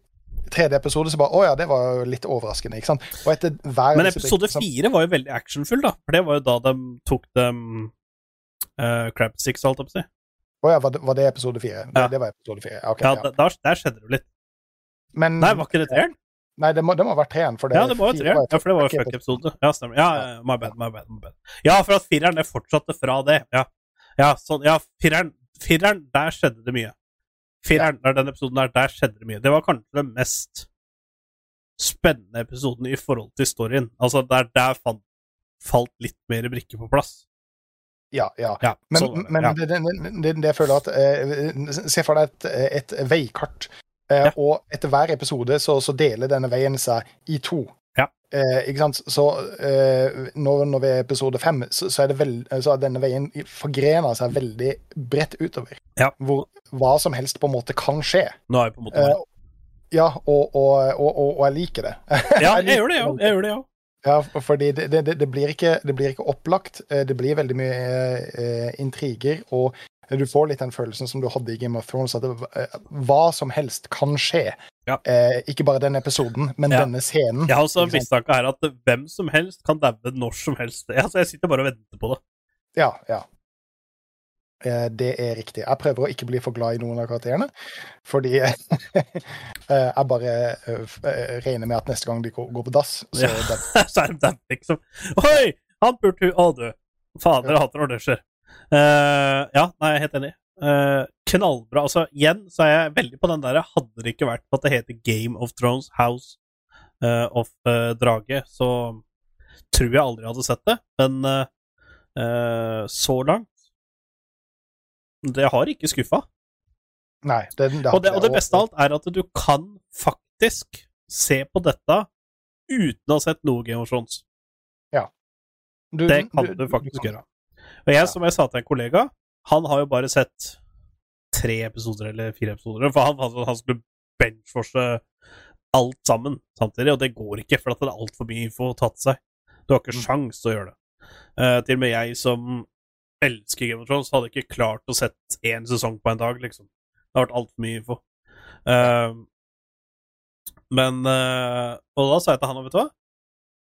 Tredje episode så bare Å ja, det var jo litt overraskende, ikke sant? Og etter hver Men episode fire var jo veldig actionfull, da. For det var jo da de tok dem uh, crab Six, holdt jeg på å si. Å ja, var det, var det episode fire? Ja. det var episode fire. Okay, Ja, ja. Der, der skjedde det jo litt. Men Nei, var ikke det treeren? Nei, det må, det må ha vært treeren. Ja, det var jo fire treeren. Ja, for det var jo fuck fuck-episode. Ja, stemmer. Ja, ja, my bad, my bad, my bad. Ja, for at fireren, det fortsatte fra det. Ja, ja sånn, ja fireren, fireren, der skjedde det mye. Fireren, der den episoden der, der skjedde det mye. Det var kanskje den mest spennende episoden i forhold til storyen. Altså, der, der fant, falt litt mer brikker på plass. Ja, ja. Ja, Men, sånn men ja. det, det, det, det jeg føler at eh, Se for deg et, et veikart, eh, Ja. og etter hver episode så, så deler denne veien seg i to. Ja. Eh, ikke sant? Så eh, når, når vi er i episode fem, så, så, så er denne veien forgrena seg veldig bredt utover. Ja. Hvor hva som helst på en måte kan skje. Nå er jeg på en måte Eh, ja, og, og, og, og, jeg liker det. Ja, jeg gjør det, ja. Jeg gjør det, ja. Ja, fordi det, det, det, blir ikke, det blir ikke opplagt. Eh, Det blir veldig mye eh, intriger, og du får litt den følelsen som du hadde i Game of Thrones, at det, eh, hva som helst kan skje. Ja. Eh, ikke bare den episoden, men Ja. denne scenen. Jeg har også en mistanke her at hvem som helst kan daue når som helst. Altså, jeg sitter bare og venter på det. Ja, ja. Eh, Det er riktig. Jeg prøver å ikke bli for glad i noen av karakterene, fordi eh, jeg bare eh, regner med at neste gang de går på dass, så Ja. så er de dem, liksom. Oi! Han burde Å, du. Fader, jeg hater når det skjer. Eh, ja, nei, jeg er helt enig. Uh, knallbra. Altså, igjen så er jeg veldig på den der Hadde det ikke vært for at det heter Game of Thrones House uh, of Drage, så tror jeg aldri jeg hadde sett det. Men så langt Det har ikke skuffa. Nei. Det, det, Og det, og det beste av alt er at du kan faktisk se på dette uten å ha sett noe Game of Thrones. du- Det kan du faktisk kan. gjøre. Og jeg, som jeg sa til en kollega, han har jo bare sett tre episoder eller fire episoder. For han, han, han skulle benchforce alt sammen samtidig, og det går ikke, for det er altfor mye info å ta til seg. Du har ikke Mm. sjans til å gjøre det. Uh, til og med jeg som elsker Game of Thrones, hadde ikke klart å sett én sesong på en dag, liksom. Det har vært altfor mye info. Uh, men uh, Og da sa jeg til han, vet du hva,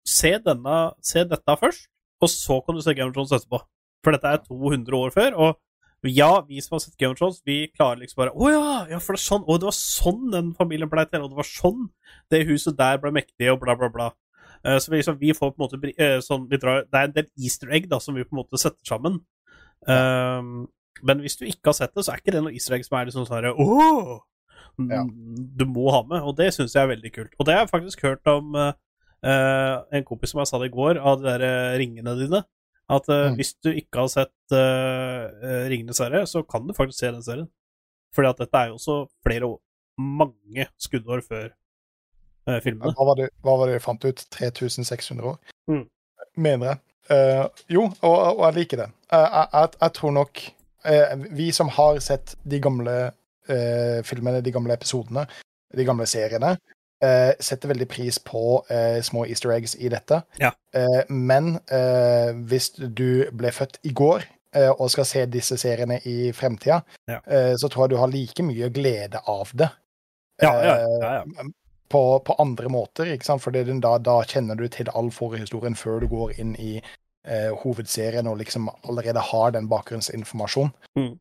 se, denne, se dette først, og så kan du se Game of Thrones etterpå. For dette er 200 år før, og ja, vi som har sett Game of Thrones, vi klarer liksom bare Å ja, ja, for det er sånn Å, det var sånn den familien ble til, og det var sånn det huset der ble mektig, og bla, bla, bla. Eh, så vi, liksom, vi får på en måte eh, sånn vi drar, Det er en del easter egg da, som vi på en måte setter sammen. Um, men hvis du ikke har sett det, så er ikke det noe easter egg som er liksom sånn Åh! Ja. Du må ha med, og det syns jeg er veldig kult. Og det har jeg faktisk hørt om eh, en kompis som jeg sa det i går, av de der ringene dine. At uh, Mm. hvis du ikke har sett uh, Ringenes herre, så kan du faktisk se den serien. Fordi at dette er jo også flere år, mange skuddår før uh, filmene. Hva var, det, hva var det du fant ut? 3600 år? Mm. Mener jeg. Uh, jo, og, og jeg liker det. Jeg, jeg, jeg tror nok Vi som har sett de gamle filmene, de gamle episodene, de gamle seriene, eh, setter veldig pris på uh, små easter eggs i dette. Ja. Uh, men hvis du ble født i går og skal se disse seriene i fremtida, Ja. så tror jeg du har like mye glede av det Ja, ja, ja, ja. på, på andre måter, ikke sant? For da, da kjenner du til all forhistorien før du går inn i eh, hovedserien og liksom allerede har den bakgrunnsinformasjonen. Mm.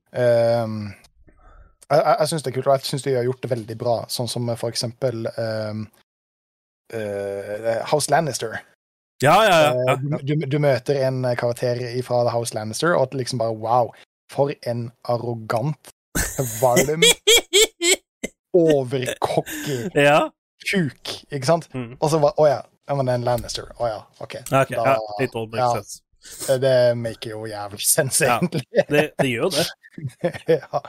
Jeg jeg, syns det er kult, og jeg syns de har gjort det veldig bra, sånn som for eksempel um, uh, House Lannister. Ja, ja, ja. ja, Eh, du, du, møter en karakter fra The House Lannister, og at liksom bare wow, for en arrogant, Valum overcocky ja. kuk, ikke sant? Mm. Og så bare Å ja, men det er en Lannister. Å ja, OK. okay Da- ja, ja. sense. Det- maker jo jævlig sense, Ja. Det, det gjør det. ja.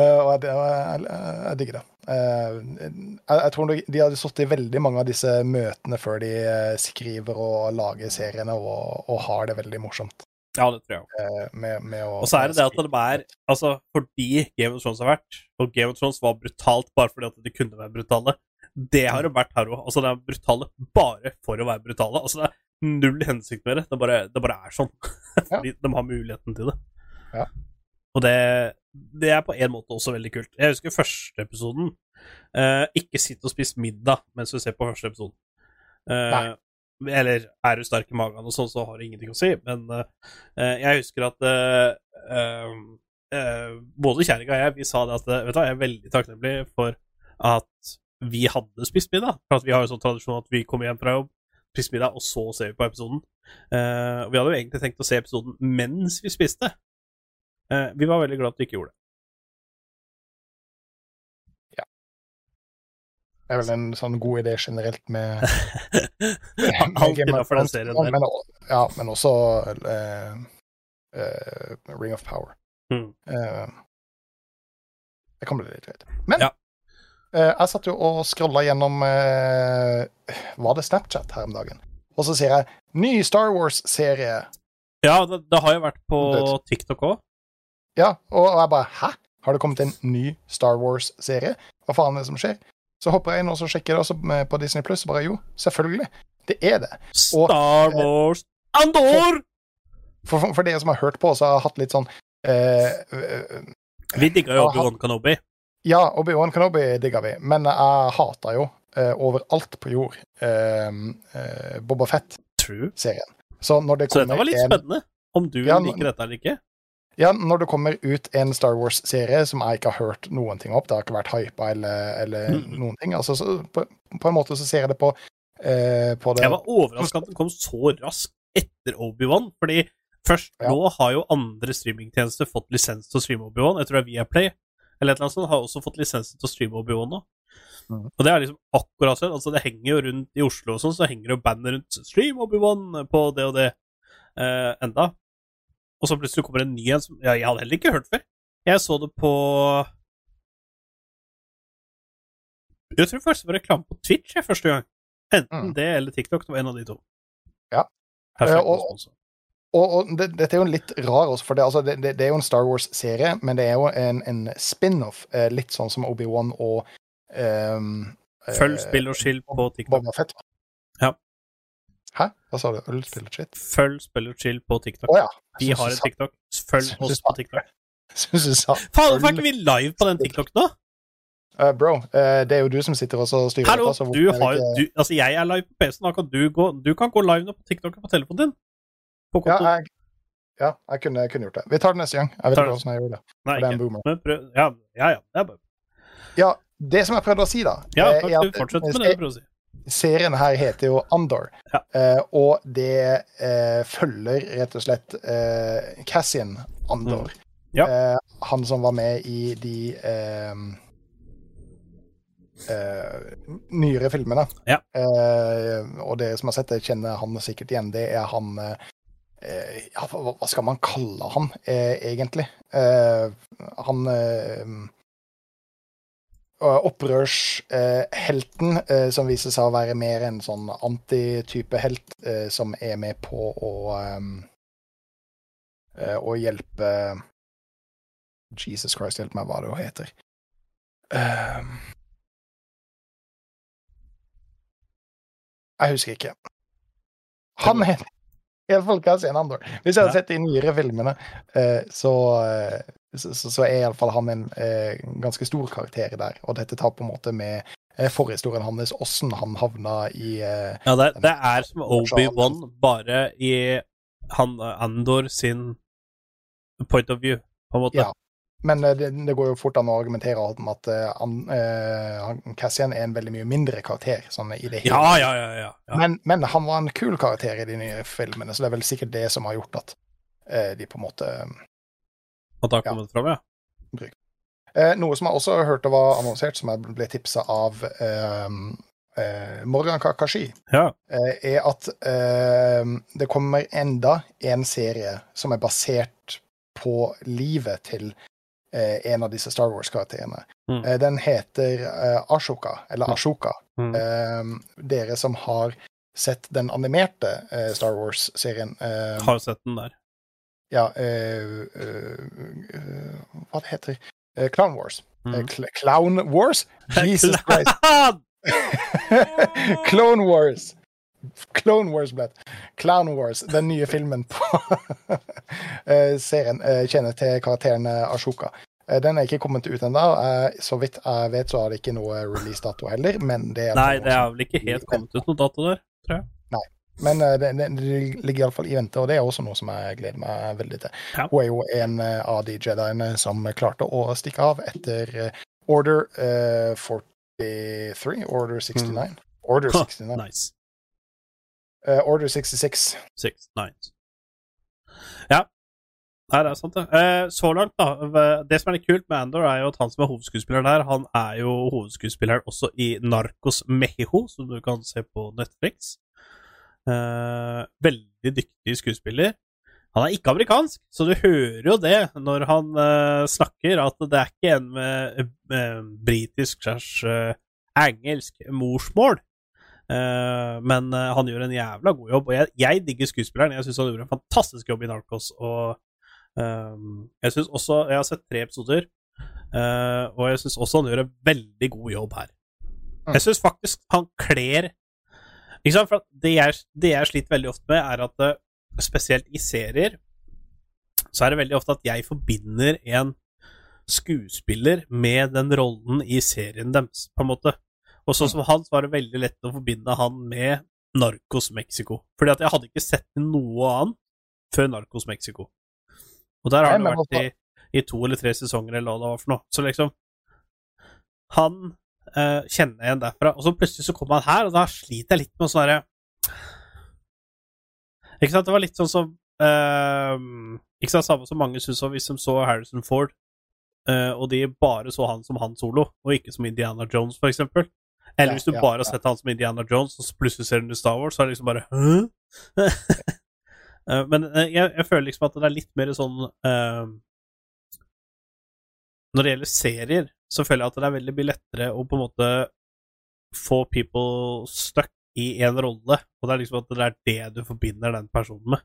Eh, og jeg, jeg, jeg, digger det. Eh, jeg, jeg tror de, de hadde sittet i veldig mange av disse møtene før de eh, skriver og lager seriene, og, og har det veldig morsomt. Ja, det tror jeg òg. Og så er det det at det er Altså, fordi Game of Thrones har vært, og Game of Thrones var brutalt bare fordi at de kunne være brutale, det har det vært her òg. Altså, det er brutale bare for å være brutale. Altså, det er null hensikt med det. Det bare, det bare er sånn. fordi de har muligheten til det. Ja. Og det, det er på en måte også veldig kult. Jeg husker første episoden. Uh, ikke sitt og spis middag mens du ser på første episoden. Uh, eller er du sterk i magen og sånn, så har det ingenting å si. Men uh, jeg husker at både kjerringa og jeg vi sa det at vet du jeg er veldig takknemlig for at vi hadde spist middag. For at vi har jo sånn tradisjon at vi kommer hjem fra jobb, spiser middag, og så ser vi på episoden. Vi hadde jo egentlig tenkt å se episoden mens vi spiste. Eh, vi var veldig glad at vi ikke gjorde det. Ja. Det er vel en sånn god idé generelt med, Alt Game of innafor den serien der. Men, ja, men også uh, uh, Ring of Power. Mm. Uh, det kan bli litt greit. Men Ja. eh, jeg satt jo og scrolla gjennom eh, Var det Snapchat her om dagen? Og så ser jeg ny Star Wars-serie. Ja, det, det har jo vært på TikTok òg. Ja, og og jeg bare Hæ? Har det kommet en ny Star Wars-serie? Hva faen er det som skjer? Så hopper jeg inn og så sjekker det også på Disney Pluss. Bare jo, selvfølgelig. Det er det. Star Wars Andor! For, for, for dere som har hørt på, så har jeg hatt litt sånn eh, eh, Vi digga jo Obi-Wan Kenobi. Ja, Obi-Wan Kenobi digga vi, men jeg hata jo eh, overalt på jord eh, eh, Boba Fett-serien. True. Så Så dette var litt en, spennende. Om du Ja, liker dette eller ikke. Ja, når det kommer ut en Star Wars-serie som jeg ikke har hørt noen ting opp, det har ikke vært hypa eller, eller mm. noen ting, altså så på, på en måte så ser jeg det på, eh, på det Jeg var overraska at den kom så raskt etter Obi-Wan. Fordi først Ja. nå har jo andre streamingtjenester fått lisens til å streame Obi-Wan. Jeg tror det er Viaplay eller et eller annet sånt, har også fått lisens til å streame Obi-Wan nå. Mm. Og det er liksom akkurat sånn. Altså, det henger jo rundt i Oslo og sånn, så henger det jo bandet rundt 'Stream Obi-Wan' på det og det eh, enda. Og så plutselig kommer en ny en som ja, jeg hadde heller ikke hørt før. Jeg så det på Jeg tror faktisk det var reklame på Twitch jeg, første gang. Enten Mm. det eller TikTok. Det var en av de to. Ja. Perfekt og- sponsor. Og, og det, dette er jo en litt rar også, for det, altså, det, det, det er jo en Star Wars-serie, men det er jo en, en spin-off, eh, litt sånn som Obi-Wan og um, Følg eh, spill og skill på TikTok. Boba Fett. Ja. Hæ? Hva sa du? Øl, spill og chill? Følg spill og chill på TikTok. Oh, ja. Vi har en TikTok. Følg oss på TikTok. Syns du sa Faen, er ikke vi live på den TikTok nå? Uh, Bro, uh, det er jo du som sitter og styrer Hallo, dette, så du har, ikke- du, altså jeg er live på PC-en, da kan du gå Du kan gå live nå på TikTok på telefonen din. På Ja, jeg, ja, jeg kunne, jeg kunne gjort det. Vi tar det neste gang. Jeg vet ikke hvordan jeg gjorde det. Nei, det er en boomer. Men prøv Ja, ja. ja det er bare Ja, det som jeg prøvde å si, da Ja, eh, er du fortsetter med det du prøver å si? Serien her heter jo Andor, Ja. eh, og det eh, følger rett og slett eh, Cassian Andor. Mm. Ja. Eh, han som var med i de eh, eh, nyere filmene. Ja. Eh, og dere som har sett det, kjenner han sikkert igjen. Det er han ja, hva, skal man kalle han, egentlig? Eh, han Opprørshelten, eh, som viser seg å være mer en sånn antitype helt, eh, som er med på å ehm, eh, Å hjelpe Jesus Christ, hjelp meg hva det heter. Ehm. jeg husker ikke. Han heter iallfall Cassian Andor. Hvis jeg hadde sett de nyere filmene, eh, så, eh, så, så- er iallfall han en eh, ganske stor karakter der. Og dette tar på en måte med eh, forhistorien hans, åssen han havna i eh, Ja, det, det er som Obi-Wan, bare i han Andor sin point of view, på en måte. Ja. Men eh, det, det går jo fort an å argumentere om at uh, han, Cassian er en veldig mye mindre karakter. Sånn i det hele. Ja, ja, ja. ja, ja. Men, men han var en kul karakter i de nye filmene, så det er vel sikkert det som har gjort at uh, de på en måte At det har kommet fram, ja. eh, Noe som jeg også hørte var annonsert, som jeg ble tipsa av eh, eh, Morgan Kakashi, Ja. eh, er at eh, det kommer enda en serie som er basert på livet til eh, en av disse Star Wars-karakterene. Mm. Eh, den heter Ashoka, eller Mm. Ashoka. Mm. Eh, dere som har sett den animerte Star Wars-serien eh, Har sett den der. Ja, eh, eh, eh, hva det heter uh, Clown Wars. Mm. Cl Clown Wars? Jesus Christ. Clone Wars. Clone Wars Blatt. Clown Wars, den nye filmen på serien. kjenner til karakteren Ashoka. Den er ikke kommet ut ennå. Så vidt jeg vet, så har det ikke noe releasedato heller. Men det er Nei, det er vel ikke helt kommet ut noe dato der. Men eh, det, det, det ligger iallfall i vente, og det er også noe som jeg gleder meg veldig til. Ja. Hun er jo en eh, av de jediene som klarte å stikke av etter eh, Order uh, 43, Order 69. Order Ha, 69. Nice. Uh, Order 66. Six, nice. Ja. Nei, det er sant, det. Eh, så langt, da. Det som er litt kult med Andor, er jo at han som er hovedskuespiller der, han er jo hovedskuespilleren også i Narcos Mexico, som du kan se på Netflix. Eh, veldig dyktig skuespiller. Han er ikke amerikansk, så du hører jo det når han uh, snakker, at det er ikke en med uh, britisk slash uh, engelsk morsmål. Eh, men eh, han gjør en jævla god jobb, og jeg, jeg digger skuespilleren. Jeg syns han gjorde en fantastisk jobb i Narcos, og jeg syns også Jeg har sett tre episoder, eh, og jeg syns også han gjør en veldig god jobb her. Jeg syns faktisk han kler Ikke sant, for det jeg, det jeg sliter veldig ofte med, er at eh, spesielt i serier, så er det veldig ofte at jeg forbinder en skuespiller med den rollen i serien deres, på en måte. Og sånn som han, så var det veldig lett å forbinde han med Narcos Mexico. Fordi at jeg hadde ikke sett noe annet før Narcos Mexico. Og der har det vært i, i to eller tre sesonger, eller hva det var for noe. Så liksom Han kjenner jeg igjen derfra. Og så plutselig så kommer han her, og da sliter jeg litt med å svare Ikke sant? Det var litt sånn som uh, Ikke sant, samme som mange syntes om hvis de så Harrison Ford, uh, og de bare så han som Han Solo, og ikke som Indiana Jones, for eksempel. Eller hvis du ja, bare har ja. sett han som Indiana Jones, og så plutselig ser du Star Wars, så er det liksom bare Men jeg, jeg føler liksom at det er litt mer sånn Når det gjelder serier, så føler jeg at det er veldig mye lettere å på en måte få people stuck i en rolle, og det er liksom at det er det du forbinder den personen med.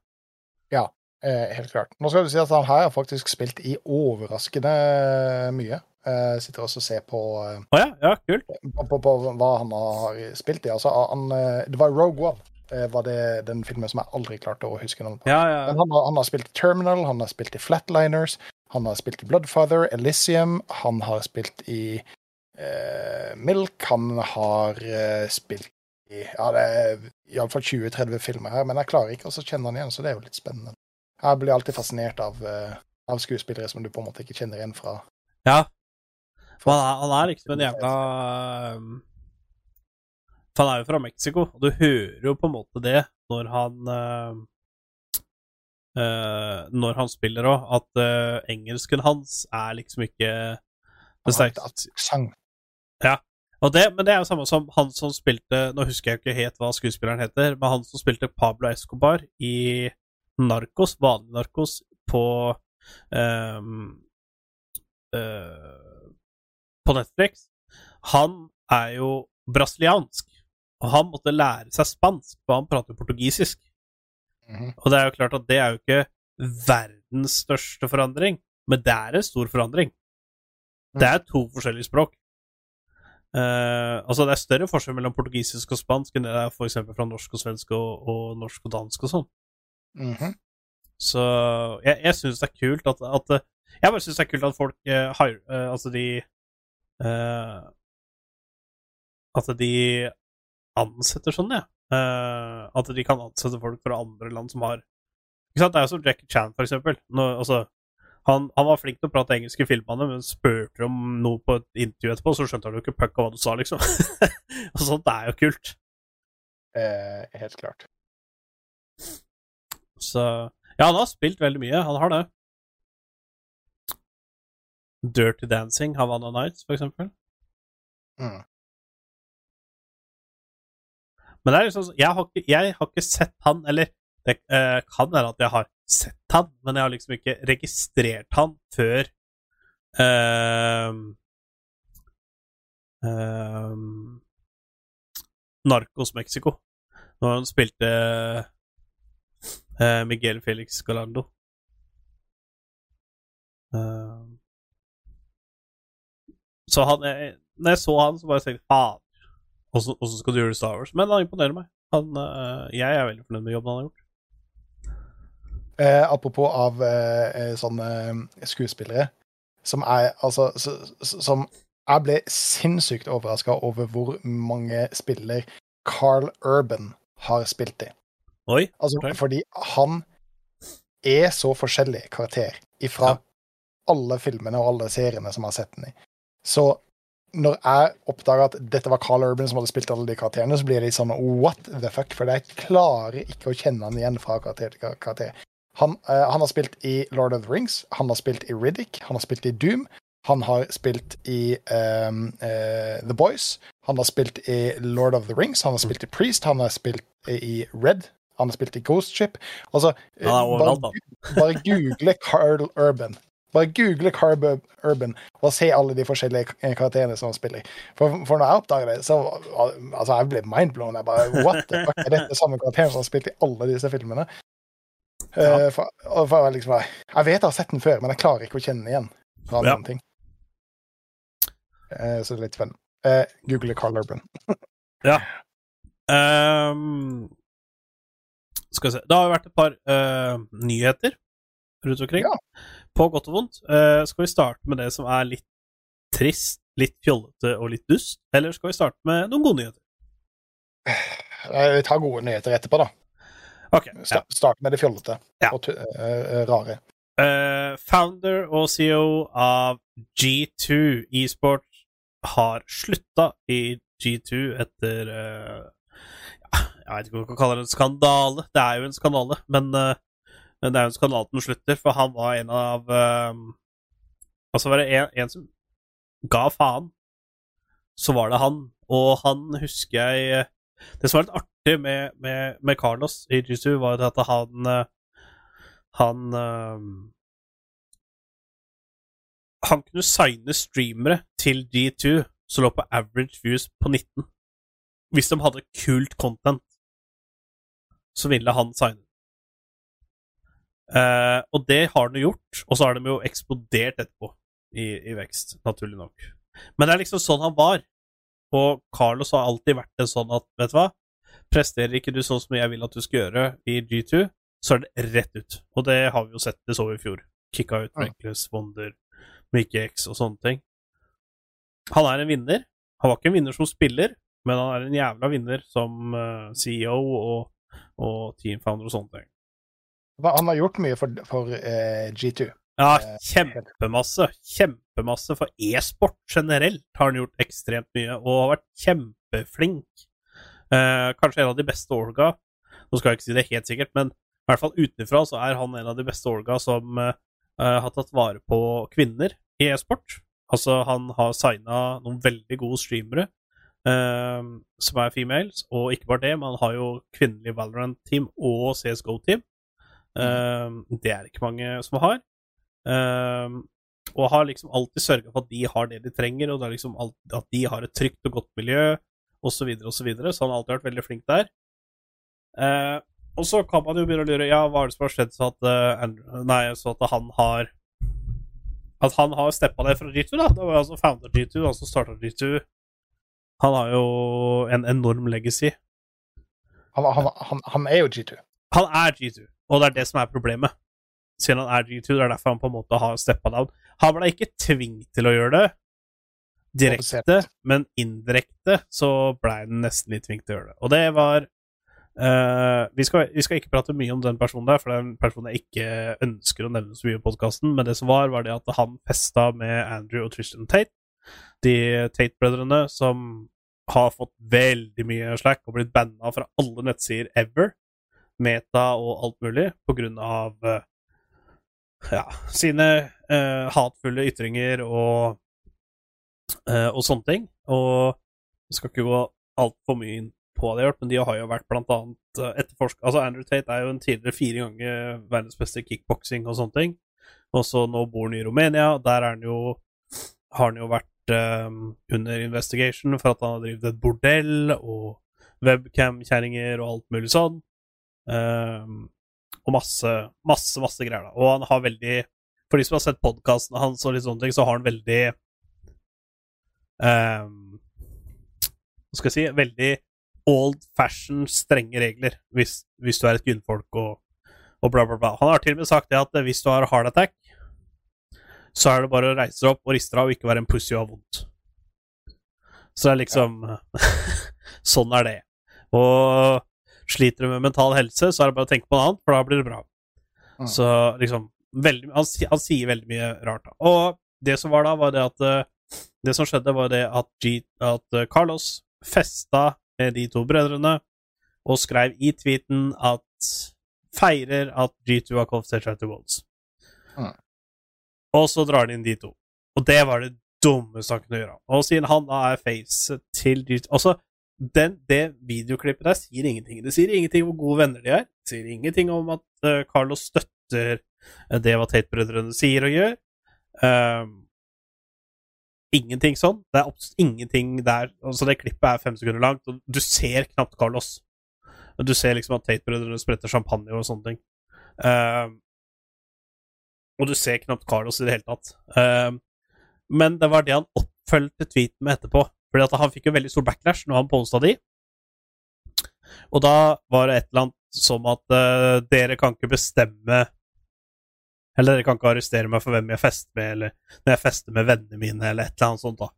Eh, helt klart. Nå skal du si at han her har faktisk spilt i overraskende mye. Eh, sitter også og ser på, Å ja, ja, kult. på, på, på hva han har spilt i. Altså, han, det var Rogue One. Var det den filmen som jeg aldri klarte å huske navnet på. Ja, ja. Men han har, han har spilt i Terminal, han har spilt i Flatliners, han har spilt i Bloodfather, Elysium, han har spilt i uh, Milk, han har uh, spilt i Ja, det er iallfall 20-30 filmer her, men jeg klarer ikke å kjenne han igjen, så det er jo litt spennende. Jeg blir alltid fascinert av, uh, av skuespillere som du på en måte ikke kjenner igjen fra ja. For han er, han er liksom en jævla For han er jo fra Mexico, og du hører jo på en måte det når han uh, Når han spiller òg, at uh, engelsken hans er liksom ikke det sterkeste Ja. Og det, men det er jo samme som han som spilte Nå husker jeg ikke helt hva skuespilleren heter, men han som spilte Pablo Escobar i Narcos, vanlig Narcos, på um, uh, På Netflix. Han er jo brasiliansk, og han måtte lære seg spansk, for han prater portugisisk. Mhm. Og det er jo klart at det er jo ikke verdens største forandring, men det er en stor forandring. Det er to forskjellige språk. Uh, altså Det er større forskjell mellom portugisisk og spansk enn det er for fra norsk og svensk og, og norsk og dansk og sånn. Mhm. Så jeg, jeg syns det er kult at, at Jeg bare syns det er kult at folk uh, har uh, Altså, de At de ansetter sånn, ja. Eh, at de kan ansette folk fra andre land som har Ikke sant? Det er jo som Jackie Chan, for eksempel. Nå, altså, han, han var flink til å prate engelsk i filmene, men spurte om noe på et intervju etterpå, så skjønte han jo ikke puck av hva du sa, liksom. og sånt er jo kult. Eh, helt klart. Så Ja, han har spilt veldig mye. Han har det. Dirty Dancing, Havana Nights, for eksempel. Mm. Men liksom jeg har, ikke, jeg har ikke sett han, eller det eh, kan være at jeg har sett han, men jeg har liksom ikke registrert han før ehm, ehm, Narcos Mexico, når han spilte eh, Miguel Felix Galando. Ehm, så han jeg, Når jeg så han, så bare tenkte jeg faen, åssen så skal du gjøre Star Wars? Men han imponerer meg. Han, eh, jeg er veldig fornøyd med jobben han har gjort. Eh, apropos av eh, eh, sånne eh, skuespillere som er altså så, så- Som Jeg ble sinnssykt overraska over hvor mange spiller Carl Urban har spilt i. Oi. Altså, okay. Fordi han er så forskjellig karakter ifra Ja. alle filmene og alle seriene som jeg har sett den i. Så når jeg oppdaga at dette var Carl Urban som hadde spilt alle de karakterene, så blir det litt sånn what the fuck? For jeg klarer ikke å kjenne han igjen fra karakter til karakter. Han, uh, han har spilt i Lord of the Rings, han har spilt i Riddick, han har spilt i Doom, han har spilt i um, uh, The Boys, han har spilt i Lord of the Rings, han har spilt i Priest, han har spilt i Red, Han har spilt i Ghost Ship. Altså, eh, bare, bare google Carl Urban. Bare google Carb Urban og se alle de forskjellige karakterene som han spiller. For, for når jeg oppdager det, så altså, jeg ble mindblown. Jeg bare, What the fuck, er dette samme karakteren som har spilt i alle disse filmene? Ja. Uh, for, for, liksom, jeg vet jeg har sett den før, men jeg klarer ikke å kjenne den igjen. Fra Ja. noen ting. Eh, så det er litt spennende. Uh, google Carl Urban. Ehm, skal vi se Det har vært et par eh, nyheter rundt omkring. Ja. På godt og vondt. Eh, skal vi starte med det som er litt trist, litt fjollete og litt dust? Eller skal vi starte med noen gode nyheter? Eh, Vi tar gode nyheter etterpå, da. Ok. ja. Start med det fjollete Ja. og eh, rare. Uh, founder og CEO av G2 eSport har slutta i G2 etter uh, ja, Jeg vet ikke om man kan kalle det en skandale. Det er jo en skandale, men, uh, men det er jo en skandale at den slutter, for han var en av um, Altså, var det en, en som ga faen, så var det han. Og han husker jeg eh, Det som var litt artig med, med, med Carlos i G2, var at han eh, han um, Han kunne signe streamere til G2 som lå på average views på 19. Hvis de hadde kult content, så ville han signe. Eh, og det har den gjort, og så har de jo eksplodert etterpå i, i vekst, naturlig nok. Men det er liksom sånn han var. Og Carlos har alltid vært en sånn at, vet du hva, presterer ikke du sånn som jeg vil at du skal gjøre i G2, så er det rett ut. Og det har vi jo sett, det så vi i fjor. Kicka ut. Reckless, Wonder, Mickey X og sånne ting. Han er en vinner. Han var ikke en vinner som spiller, men han er en jævla vinner som eh, CEO og, og teamfounder og sånne ting. Han har gjort mye for, for uh, G2. Ja, Eh, kjempemasse. Kjempemasse. For e-sport generelt har han gjort ekstremt mye, og har vært kjempeflink. Uh, kanskje en av de beste orga. Nå skal jeg ikke si det helt sikkert, men i hvert fall utenfra så er han en av de beste orga som eh, eh, har tatt vare på kvinner i e-sport. Altså, han har signa noen veldig gode streamere eh, som er females, og ikke bare det, men han har jo kvinnelig Valorant-team og CSGO-team. Eh, det er det ikke mange som har. Um, og har liksom alltid sørga for at de har det de trenger, og liksom alt, at de har et trygt og godt miljø, osv., osv. Så, videre, så han har alltid vært veldig flink der. Eh, og så kan man jo begynne å lure Ja, hva er det som har skjedd så at, eh, Andrew, nei, så at han har At han har steppa ned fra G2, da. Det var altså founder G2, han som starta G2. Han har jo en enorm legacy. Han, han, han, han er jo G2. Han er G2, og det er det som er problemet. Siden han er G2, det er derfor han på en måte har steppa down. Han ble ikke tvunget til å gjøre det direkte, men indirekte så ble han nesten litt tvunget til å gjøre det. Og det var uh, vi, skal, vi skal ikke prate mye om den personen der, for det er en person jeg ikke ønsker å nevne så mye i podkasten, men det som var, var det at han festa med Andrew og Tristan Tate, de Tate-brødrene som har fått veldig mye slack og blitt banna fra alle nettsider ever meta og alt mulig på grunn av eh, ja, sine eh, hatfulle ytringer og, eh, og sånne ting. Og jeg skal ikke gå altfor mye inn på det, men de har jo vært blant annet Etterforsk, etterforska Altså, Andrew Tate er jo en tidligere fire ganger verdens beste kickboksing og sånne ting. Og så nå bor han i Romania. Der er han jo, har han jo vært eh, under investigation for at han har drevet et bordell og webcam-kjerringer og alt mulig sånn. Um, og masse, masse, masse greier. da. Og han har veldig For de som har sett podkasten hans, og litt sånne ting, så har han veldig um, Hva skal jeg si Veldig old fashion, strenge regler hvis, hvis du er et kvinnfolk og, og bla, bla, bla. Han har til og med sagt det at hvis du har hard attack, så er det bare å reise deg opp og riste deg og ikke være en pussy og ha vondt. Så det er liksom Sånn er det. Og sliter du med mental helse, så er det bare å tenke på noe annet, for da blir det bra. Mm. Så liksom veldig, han, han sier veldig mye rart. da. Og det som var da, var det at eh, Det som skjedde, var det at, G, at eh, Carlos festa med de to brødrene og skrev i tweeten at feirer at G2 har kvalifisert seg til Worlds. Mm. Og så drar de inn de to. Og det var det dummeste han kunne gjøre. Og siden han da er face til G2 Altså, den, det videoklippet der sier ingenting. Det sier ingenting om hvor gode venner de er. Det sier ingenting om at uh, Carlos støtter eh, det hva Tate-brødrene sier og gjør. Um, ingenting sånn. Det er absolutt ingenting der. Altså, det klippet er fem sekunder langt, og du ser knapt Carlos. Du ser liksom at Tate-brødrene spretter champagne og sånne ting. Um, og du ser knapt Carlos i det hele tatt. Um, men det var det han oppfølgte tweeten med etterpå. Fordi at han fikk jo veldig stor backlash når han posta de. Og da var det et eller annet som at uh, dere kan ikke bestemme Eller dere kan ikke arrestere meg for hvem jeg fester med, eller når jeg fester med vennene mine, eller et eller annet sånt. da.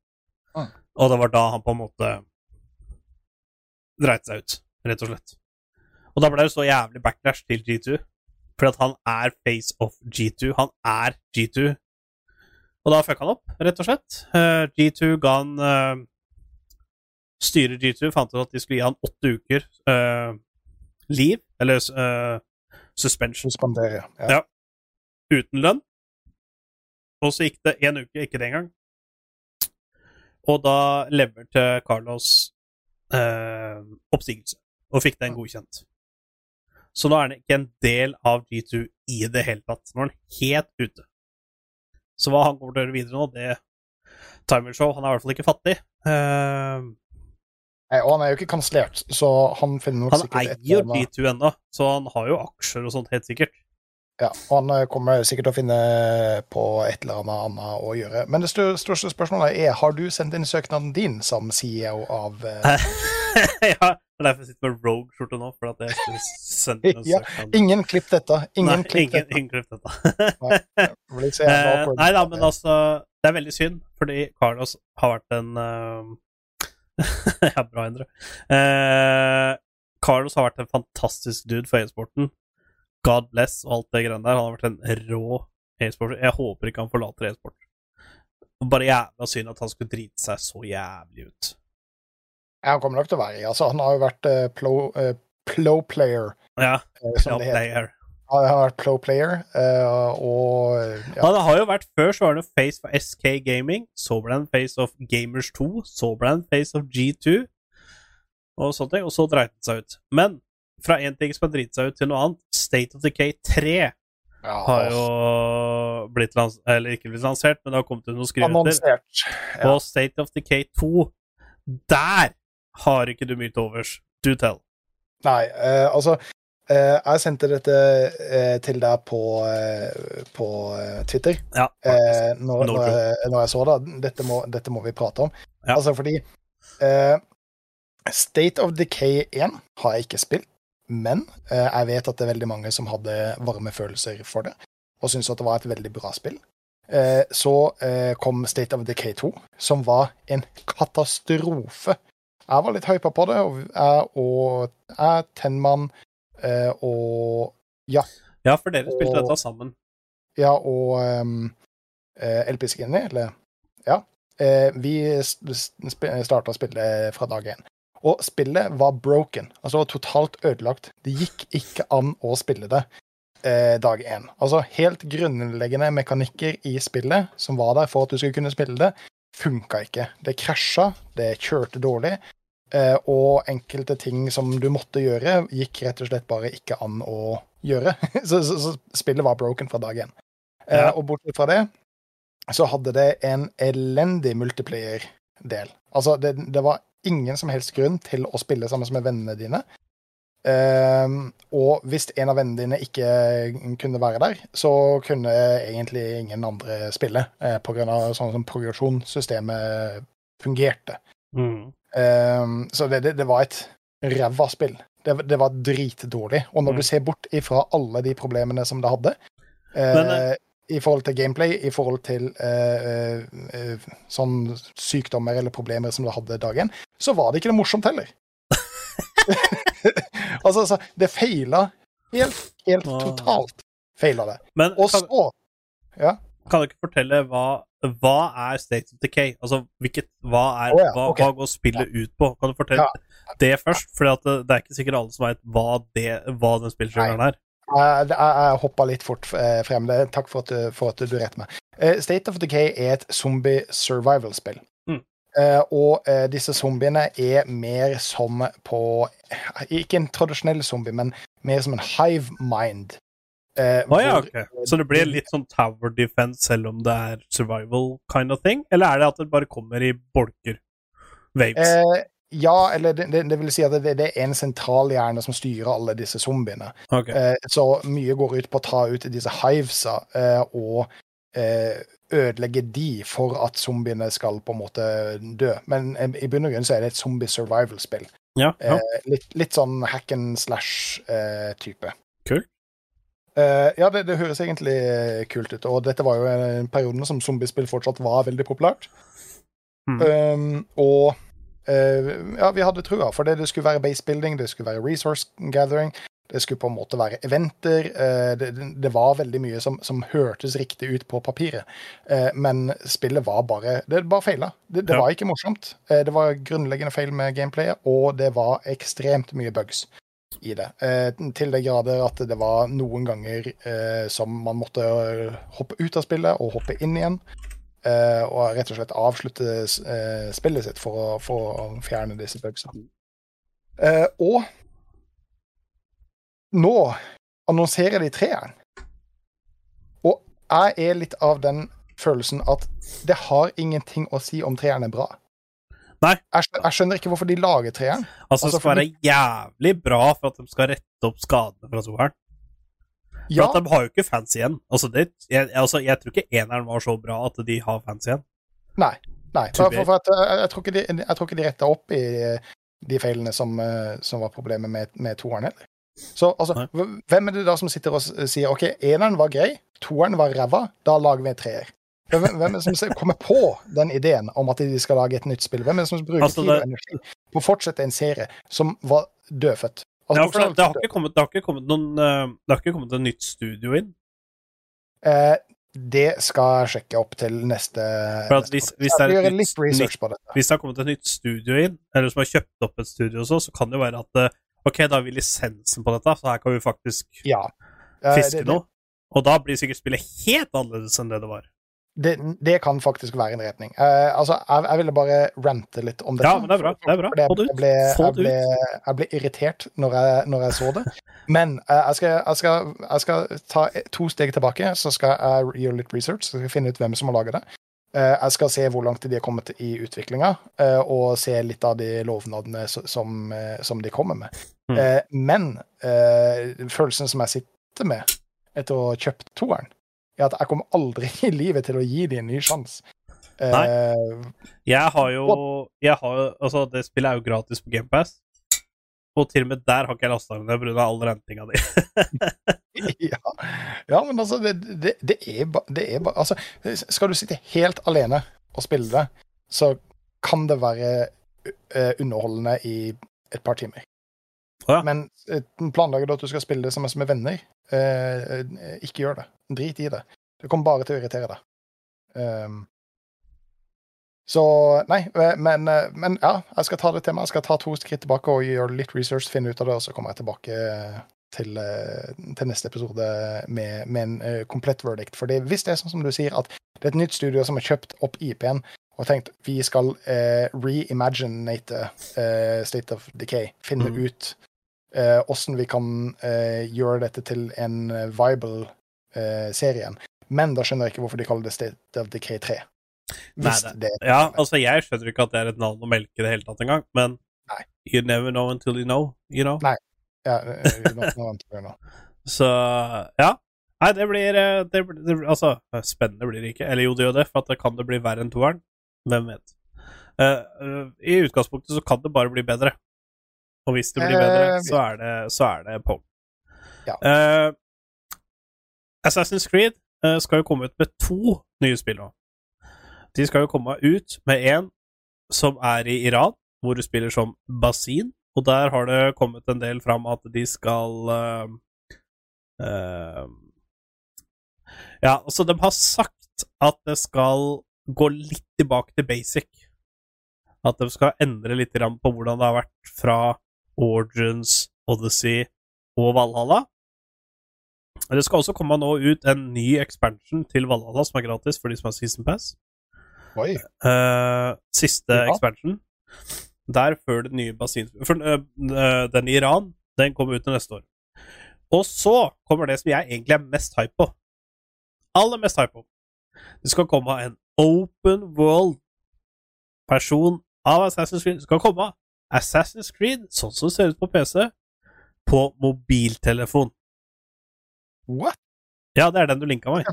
Ah. Og det var da han på en måte dreit seg ut, rett og slett. Og da ble det så jævlig backlash til G2, fordi at han er face of G2. Han er G2. Og da fucka han opp, rett og slett. Uh, G2 ga han uh, Styret G2 fant ut at de skulle gi han åtte uker uh, liv, eller uh, suspension, Suspendere. Ja. Ja. uten lønn. Og så gikk det én uke, ikke det engang. Og da leverte Carlos uh, oppsigelse, og fikk den godkjent. Så nå er han ikke en del av G2 i det hele tatt. Nå er han helt ute. Så hva han kommer til å gjøre videre nå, det Timer Show Han er i hvert fall ikke fattig. Uh, Nei, og han er jo ikke kansellert, så han finner nok han sikkert Han eier eller annet- G2 ennå, så han har jo aksjer og sånt, helt sikkert. Ja, og han eh, kommer sikkert til å finne på et eller annet annet å gjøre. Men det største spørsmålet er har du sendt inn søknaden din som CEO av eh, ja, det er derfor jeg sitter med Rogue-skjorte nå, for at jeg skulle sende søknaden... Ja. Ingen klipp dette. Ingen Nei, klipp ingen, dette. ingen klipp dette. Jævla Eh, nei da, men altså Det er veldig synd, fordi Carlos har vært en eh, Ja, bra, Endre. Eh, Carlos har vært en fantastisk dude for e-sporten. God bless og alt det greiene der. Han har vært en rå e-sporter. Jeg håper ikke han forlater e-sport. Bare jævla synd at han skulle drite seg så jævlig ut. Ja, han kommer nok til å være i. Altså, han har jo vært uh, plo, uh, plo player, Ja, eh, som ja, det. Han har vært pro player, eh, og ja, Han har jo vært Før så var det face for SK Gaming, så ble han face of Gamers 2, så ble han face of G2, og sånne ting, og så dreit den seg ut. Men fra én ting som har driti seg ut, til noe annet, State of Decay 3 ja, har jo blitt lansert Eller ikke blitt lansert, men det har kommet ut noen skriveter. annonsert. Ja. Og State of Decay 2, der har ikke du mye til overs. Do tell. Nei, eh, altså eh, Jeg sendte dette eh, til deg på, eh, på eh, Twitter Ja, eh, når, når, jeg, når jeg så det. Dette må, dette må vi prate om. Ja. Altså fordi uh, State of Decay 1 har jeg ikke spilt, men uh, jeg vet at det er veldig mange som hadde varme følelser for det, og syntes at det var et veldig bra spill. Uh, så eh, kom State of Decay 2, som var en katastrofe. Jeg var litt hypa på det, og jeg, og jeg Tennmann eh, og Ja, for dere spilte og- dette sammen. ja, og um, LP Skinny, eller Ja. Eh, vi starta spillet fra dag én. Og spillet var broken, altså totalt ødelagt. Det gikk ikke an å spille det eh, dag én. Altså helt grunnleggende mekanikker i spillet som var der for at du skulle kunne spille det, funka ikke. Det krasja, det kjørte dårlig, eh, og enkelte ting som du måtte gjøre, gikk rett og slett bare ikke an å gjøre. så, så, så spillet var broken fra dag én. Eh, Ja. og bortsett fra det, så hadde det en elendig multiplayer-del. Altså, det, det var ingen som helst grunn til å spille sammen med vennene dine. Ehm, og hvis en av vennene dine ikke kunne være der, så kunne egentlig ingen andre spille, eh, på grunn av sånn som progresjonssystemet fungerte. Mm. Ehm, så det, det, det var et ræva spill. Det, det var dritdårlig. Og når Mm. du ser bort ifra alle de problemene som det hadde, Men, uh, i forhold til gameplay, i forhold til uh, uh, sånn sykdommer eller problemer som det hadde dagen, så var det ikke noe morsomt heller. altså, altså, det feila helt, helt totalt. Feila det. Men Og kan, så kan du ikke fortelle hva, hva er State of Decay? Altså, hvilket, hva, er, oh, ja, hva, okay. hva går spillet ut på? Kan du fortelle det først? For det, det er ikke sikkert alle som vet hva, det, hva den spillsjangeren er. Jeg, jeg, jeg hoppa litt fort eh, frem. Takk for at, du- for at du retter meg. Eh, State of Decay er et zombie survival-spill. Mm. Eh, og eh, disse zombiene er mer som på Ikke en tradisjonell zombie, men mer som en hive mind. Eh, Å ja, okay. Så det blir litt sånn tower defense selv om det er survival kind of thing? Eller er det at det bare kommer i bolker? Waves? Eh, ja, eller det, det, det vil si at det, det er en sentralhjerne som styrer alle disse zombiene. Okay. Eh, så mye går ut på å ta ut disse hivesa eh, og eh, ødelegge de for at zombiene skal på en måte dø. Men eh, i bunn og grunn så er det et zombie survival-spill. Ja, ja. Litt, litt sånn hack and slash-type. Kult. Eh, ja, det, det høres egentlig eh, kult ut. Og dette var jo en periode som zombiespill fortsatt var veldig populært. Mm. Um, og uh, ja, vi hadde trua, for det, det skulle være base building, det skulle være resource gathering, det skulle på en måte være eventer. Uh, det, det var veldig mye som, som hørtes riktig ut på papiret. Men spillet var bare Det bare feila. Det, det Ja. var ikke morsomt. Det var grunnleggende feil med gameplayet, og det var ekstremt mye bugs i det. Eh, til det grader at det var noen ganger eh, som man måtte eh, hoppe ut av spillet og hoppe inn igjen. og rett og slett avslutte spillet sitt for å, for å fjerne disse bugsa. Og nå annonserer de treeren. Og jeg er litt av den følelsen at det har ingenting å si om treeren er bra. Nei. Jeg, skjø- jeg skjønner ikke hvorfor de lager treeren. Altså, altså, det skal være jævlig bra for at de skal rette opp skadene fra toeren. For Ja, at de har jo ikke fans igjen. Altså, det, jeg, altså, jeg tror ikke eneren var så bra at de har fans igjen. Nei. nei for, for, for at, eh, jeg, tror ikke de, jeg tror ikke de retta opp i eh, de feilene som, eh, som var problemet med, med toeren heller. Så altså, hvem er det da som sitter og sier OK, eneren var grei, toeren var ræva, da lager vi en treer? Hvem, hvem er det som kommer på den ideen om at de skal lage et nytt spill? Hvem er det som bruker Altså, tid og energi på å fortsette en serie som var dødfødt? Altså, Ja, for det, det, har ikke kommet, det har ikke kommet noen eh, Det har ikke kommet et nytt studio inn. Eh, det skal jeg sjekke opp til neste neste hvis- hvis det er nytt- litt. Hvis det har kommet et nytt studio inn, eller som har kjøpt opp et studio også, så kan det jo være at eh, Ok, da har vi lisensen på dette, så her kan vi faktisk Ja. Eh, fiske det- det- noe. Og da blir sikkert spillet helt annerledes enn det det var. Det, det kan faktisk være en retning. Uh, altså, jeg, jeg ville bare rante litt om dette. Ja, men det er bra. Det er bra. Få det ut. Jeg ble, jeg ble, jeg ble irritert når jeg, når jeg så det. Men uh, skal, skal, jeg skal ta to steg tilbake, så skal jeg gjøre litt research. Så skal jeg finne ut hvem som har laga det. Uh, jeg skal se hvor langt de har kommet i utviklinga, og se litt av de lovnadene som, som de kommer med. Mm. Men følelsen som jeg sitter med etter å ha kjøpt toeren, er at jeg kommer aldri i livet til å gi dem en ny sjanse. Nei. Jeg har jo jeg har, Altså, det spillet er jo gratis på GamePass. Og til og med der har ikke jeg lasta ned pga. all rentinga di. ja. ja, men altså, det, det, det er bare ba, altså, Skal du sitte helt alene og spille det, så kan det være eh, underholdende i et par timer. Ja. Men eh, planlegger du at du skal spille det som med venner, eh, ikke gjør det. Drit i det. Det kommer bare til å irritere deg. Um, så nei, eh, men, eh, men ja, jeg skal ta det til meg. Jeg skal ta to skritt tilbake og gjøre litt research, finne ut av det, og så kommer jeg tilbake til, til neste episode med, med en komplett verdict. For det, hvis det er sånn som du sier, at det er et nytt studio som har kjøpt opp IP-en og tenkt vi skal eh, reimaginate eh, State of Decay, finne mm. ut åssen vi kan eh, gjøre dette til en eh, viable eh, serie. Men da skjønner jeg ikke hvorfor de kaller det State of Decay 3. Hvis Nei, det, Ja, altså, jeg skjønner ikke at det er et navn å melke i det hele tatt engang, men Nei. you never know until you know, you know. Nei. ja, you know. Så ja. Nei, det blir, eh, det, blir- det, blir- Altså, spennende blir det ikke. Eller jo, det gjør det, for at det kan det bli verre enn toeren. Hvem vet. Uh, eh, I utgangspunktet så kan det bare bli bedre. Og hvis det blir Eh, bedre, så er det, så er det på. Ja. Uh, Assassin's Creed uh, skal jo komme ut med to nye spill nå. De skal jo komme ut med en som er i Iran, hvor du spiller som Basin. Og der har det kommet en del fram at de skal uh, eh, Ja, altså, de har sagt at det skal gå litt tilbake til basic. At de skal endre litt på hvordan det har vært fra Origins, Odyssey og Valhalla. Det skal også komme nå ut en ny expansion til Valhalla som er gratis for de som har Season Pass. Oi. Uh, siste Ja. expansion. Der før den nye basin... For eh, den i Iran, den kommer ut til neste år. Og så kommer det som jeg egentlig er mest hype på. Aller mest hype på. Det skal komme en open world-person av Assassin's Creed. Det skal komme Assassin's Creed, sånn som det ser ut på PC, på mobiltelefon. What? Ja, det er den du linka meg.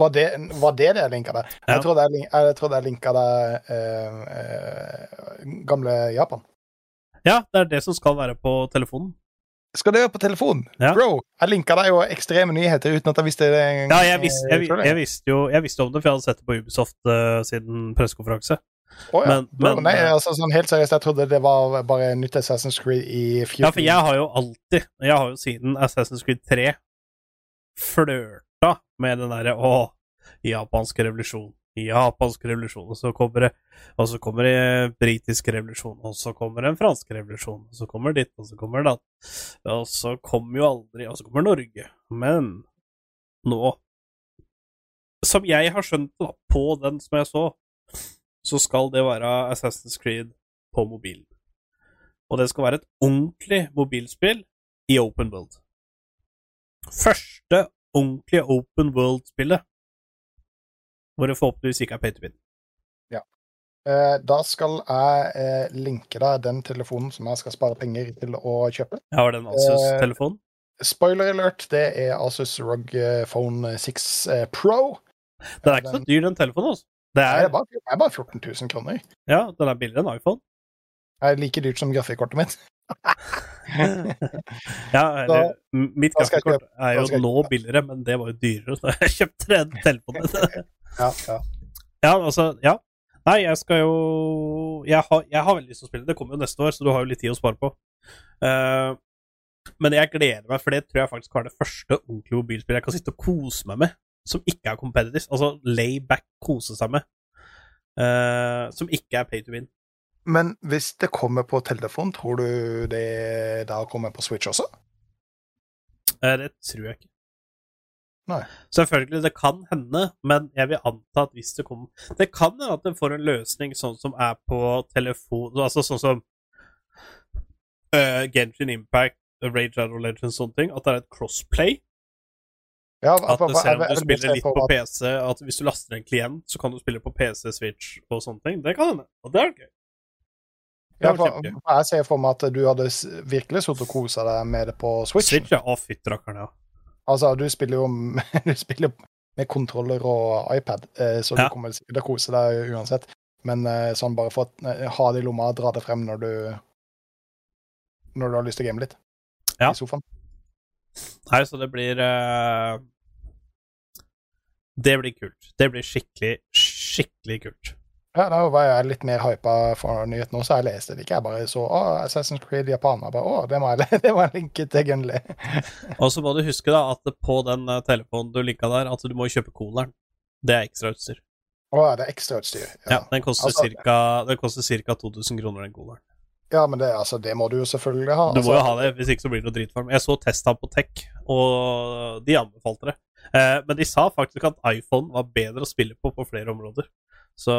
Var det var det, det jeg linka deg? Ja. Jeg trodde jeg, jeg, trodde jeg linka deg eh, eh, gamle Japan. Ja, det er det som skal være på telefonen. Skal det være på telefon? Ja. Bro, jeg linka deg jo ekstreme nyheter uten at jeg visste det. en- Ja, jeg, vis, jeg, jeg, visste jo jeg visste om det, for jeg hadde sett det på Ubisoft uh, siden pressekonferanse. Å, ja. men- men, Nei, eh, altså, sånn helt seriøst, jeg trodde det var bare nytt Assassin's Creed i 14. Ja, for jeg har jo alltid, jeg har jo siden Assassin's Creed 3 flørta med den derre Å, japansk revolusjon, japansk revolusjon, og så kommer det og så kommer det britisk revolusjon, og så kommer det en fransk revolusjon, og så kommer ditt, og så kommer datt, og så kommer jo aldri Og så kommer Norge. Men nå Som jeg har skjønt da, på den som jeg så, så skal det være Assassin's Creed på mobilen. Og det skal være et ordentlig mobilspill i open world. Første ordentlige open world-spillet. Hvor det forhåpentligvis ikke er pay to win. Eh, da skal jeg eh, linke deg den telefonen som jeg skal spare penger til å kjøpe. Jeg har den Asus-telefonen. Spoiler alert, det er Asus ROG eh, Phone 6 eh, Pro. Den er ikke så dyr, den telefonen. Altså. Det Det er er, bare, det er bare 14 000 kroner. ja, den er billigere enn iPhone. Det er like dyrt som grafikkortet mitt. Ja, eller, m- mitt da grafikkort er jo nå billigere, men det var jo dyrere så jeg kjøpte den telefonen. Ja, ja. ja, altså, ja. Nei, jeg skal jo jeg har, jeg har veldig lyst til å spille. Det kommer jo neste år, så du har jo litt tid å spare på. Uh, men jeg gleder meg, for det tror jeg faktisk var det første ordentlige mobilspillet jeg kan sitte og kose meg med, som ikke er competitive. Altså lay back, kose seg med. Uh, som ikke er pay to win. Men hvis det kommer på telefon, tror du det da kommer på Switch også? Uh, det tror jeg ikke. Nei. Selvfølgelig, det kan hende, men jeg vil anta at hvis det kommer Det kan hende at det får en løsning sånn som er på telefon Altså sånn som uh, Genshin Impact, Rage Shadow Legends, sånne ting. At det er et crossplay. Ja, At selv om du spiller litt på PC, at hvis du laster en klient, så kan du spille på PC, Switch og sånne ting. Det kan hende. Og det er gøy. Det Ja, for, jeg ser for meg at du hadde virkelig sittet og kosa deg med det på Switch. Switch, ja. Å, fytterakkeren, ja. Altså, du spiller jo du spiller med kontroller og iPad, eh, så Ja. du kommer sikkert til å kose deg uansett. Men eh, sånn bare for å eh, ha det i lomma og dra det frem når du når du har lyst til å game litt Ja. i sofaen. Nei, så det blir uh, Det blir kult. Det blir skikkelig, skikkelig kult. Ja, da var jeg litt mer hypa for nyheten også. Jeg leste det ikke. Jeg bare så å, Assassin's Creed Japan. Jeg bare, å, det må jeg, det må jeg linke til Gunley. Og så må du huske da at på den eh, telefonen du linka der, at du må kjøpe coleren. Det er ekstrautstyr. Å, det er ekstrautstyr. Ja, den koster Altså- cirka, den koster cirka 2000 kroner, den cooleren. Ja, men det, altså, det må du jo selvfølgelig ha. Du må altså. jo ha det, hvis ikke så blir det noe drit for dem. Jeg så testa på Tech, og de anbefalte det. Eh, men de sa faktisk at iPhone var bedre å spille på på flere områder. Så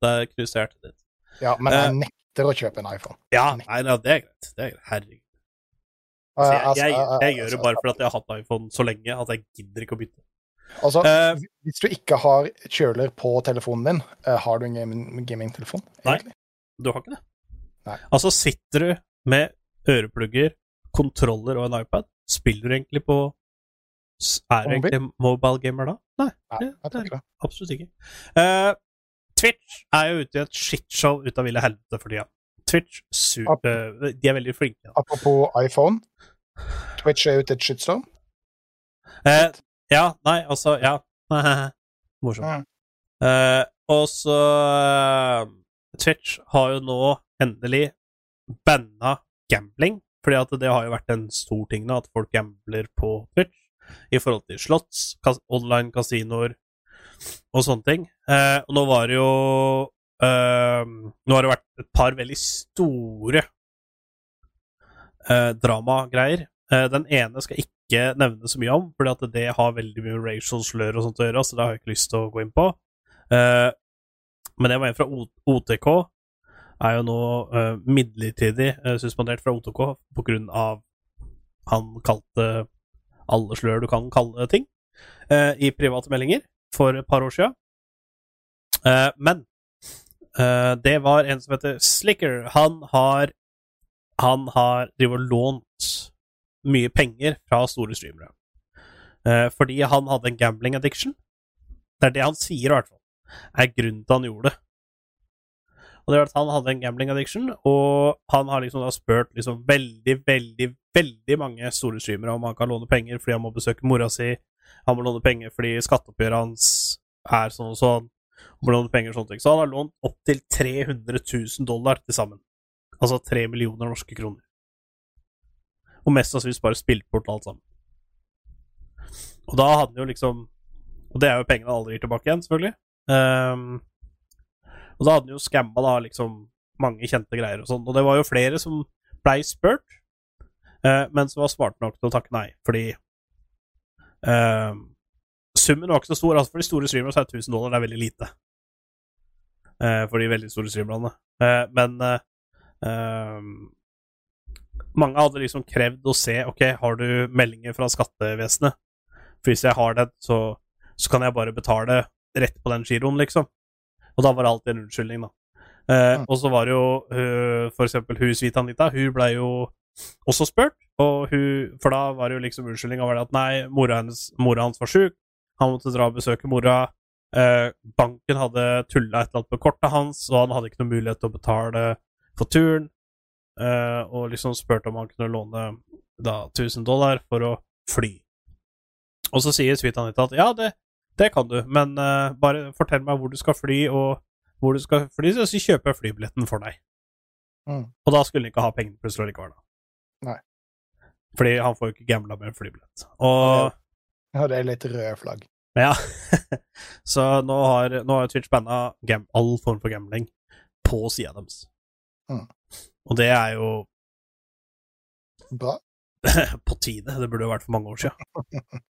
der knuste hjertet ditt. Ja, men jeg Eh, nekter å kjøpe en iPhone. Ja, nei, nei, det er greit. Det er greit. Herregud. Så jeg, altså, jeg, eh, jeg gjør det altså, bare fordi jeg har hatt iPhone så lenge at jeg gidder ikke å bytte. Altså, Eh, hvis du ikke har kjøler på telefonen din, eh, har du en gaming- gamingtelefon? Nei. Du har ikke det? Nei. Altså, sitter du med øreplugger, kontroller og en iPad, spiller du egentlig på Er du egentlig mobile gamer da? Nei, Nei, det, det er absolutt ikke. Uh, Twitch er jo ute i et shitshow ut av ville helvete for tida. Twitch su Ap- eh, De er veldig flinke. Da. Apropos iPhone. Twitch er ute i et shitshow? Uh, ja, nei, altså Ja. Morsomt. Mm. Og så Twitch har jo nå endelig banna gambling, fordi at det har jo vært en stor ting nå, at folk gambler på Twitch i forhold til slotts, kas online kasinoer og sånne ting. Eh, og nå var det jo eh, Nå har det vært et par veldig store eh, dramagreier. Eh, den ene skal ikke nevne så mye om, fordi at det har veldig mye racial slør og sånt å gjøre, så det har jeg ikke lyst til å gå inn på. Eh, Men det var en fra OTK. Er jo nå uh, midlertidig uh, suspendert fra OTK av han kalte alle slør du kan kalle ting uh, i private meldinger for et par år. Eh, men det var en som heter Slicker. Han har Han har drivet og lånt mye penger fra store streamere. Fordi han hadde en gambling addiction. Det er det han sier, i hvert fall. Er grunnen til han gjorde det. Det er at Han hadde en gambling addiction, og han har liksom da spurt liksom veldig, veldig, veldig mange store streamere om han kan låne penger fordi han må besøke mora si, han må låne penger fordi skatteoppgjøret hans er sånn og sånn, han må låne penger og sånne ting. Så han har lånt opptil 300 000 dollar til sammen. Altså 3 millioner norske kroner. Og mest sannsynligvis bare spilt bort alt sammen. Og da hadde han jo liksom Og det er jo pengene han aldri gir tilbake igjen, selvfølgelig. Ehm, og da hadde han jo skamma liksom mange kjente greier og sånn. Og det var jo flere som blei spurt, eh, men som var smarte nok til å takke nei, fordi ehm, Summen var ikke så stor. altså For de store streamerne er 1000 dollar det er veldig lite. Eh, for de veldig store streamerne. Eh, men eh, ehm, mange hadde liksom krevd å se Ok, har du meldinger fra skattevesenet? For hvis jeg har den, så, så kan jeg bare betale rett på den giroen, liksom. Og da var det alltid en unnskyldning, da. Eh, Mm. Og så var det jo uh, for eksempel hun Svita Anita, hun ble jo også spurt, og hun, for da var det jo liksom unnskyldninga var det at nei, mora, hennes, mora hans var sjuk, han måtte dra og besøke mora. Eh, banken hadde tulla et eller annet med kortet hans, og han hadde ikke noe mulighet til å betale for turen. Eh, og liksom spurte om han kunne låne da 1000 dollar for å fly. Og så sier svita Anita at ja, det, det kan du, men uh, bare fortell meg hvor du skal fly, og hvor du skal fly, så kjøper jeg flybilletten for deg. Mm. Og da skulle han ikke ha pengene plutselig likevel, da. Nei. Fordi han får jo ikke gambla med en flybillett. Og Ja, det er litt røde flagg. ja. så nå har, nå har Twitch banna gam all form for gambling på sida deres. Mm. Og det er jo Bra. på tide. Det burde jo vært for mange år siden.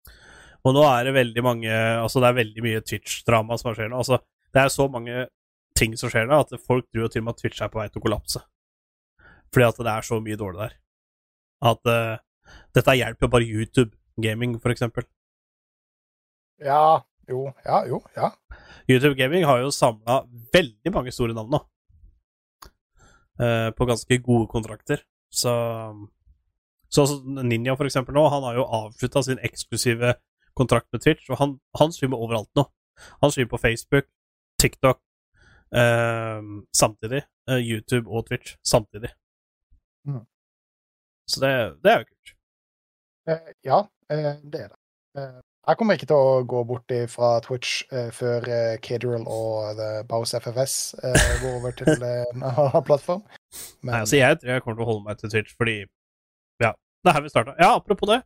Og nå er det veldig mange Altså, det er veldig mye Twitch-drama som skjer nå. Altså, det er så mange ting som skjer nå, at folk tror til og med at Twitch er på vei til å kollapse. Fordi at det er så mye dårlig der. At uh, dette hjelper bare YouTube-gaming, for eksempel. Ja, jo, ja, jo, ja. YouTube Gaming har jo samla veldig mange store navn nå. Uh, på ganske gode kontrakter. Så Så Ninja, for eksempel, nå, han har jo avslutta sin eksklusive kontrakt med Twitch, og han, han streamer overalt nå. Han streamer på Facebook, TikTok eh, samtidig. eh, YouTube og Twitch samtidig. Mm. Så det, det er jo kult. Eh, ja, eh, det er det. Eh, jeg kommer ikke til å gå bort fra Twitch eh, før eh, Caderal og The Baus FFS går over til en annen plattform. Men Nei, altså jeg tror jeg kommer til å holde meg til Twitch, fordi Ja, det er her vi starta. Ja, apropos det.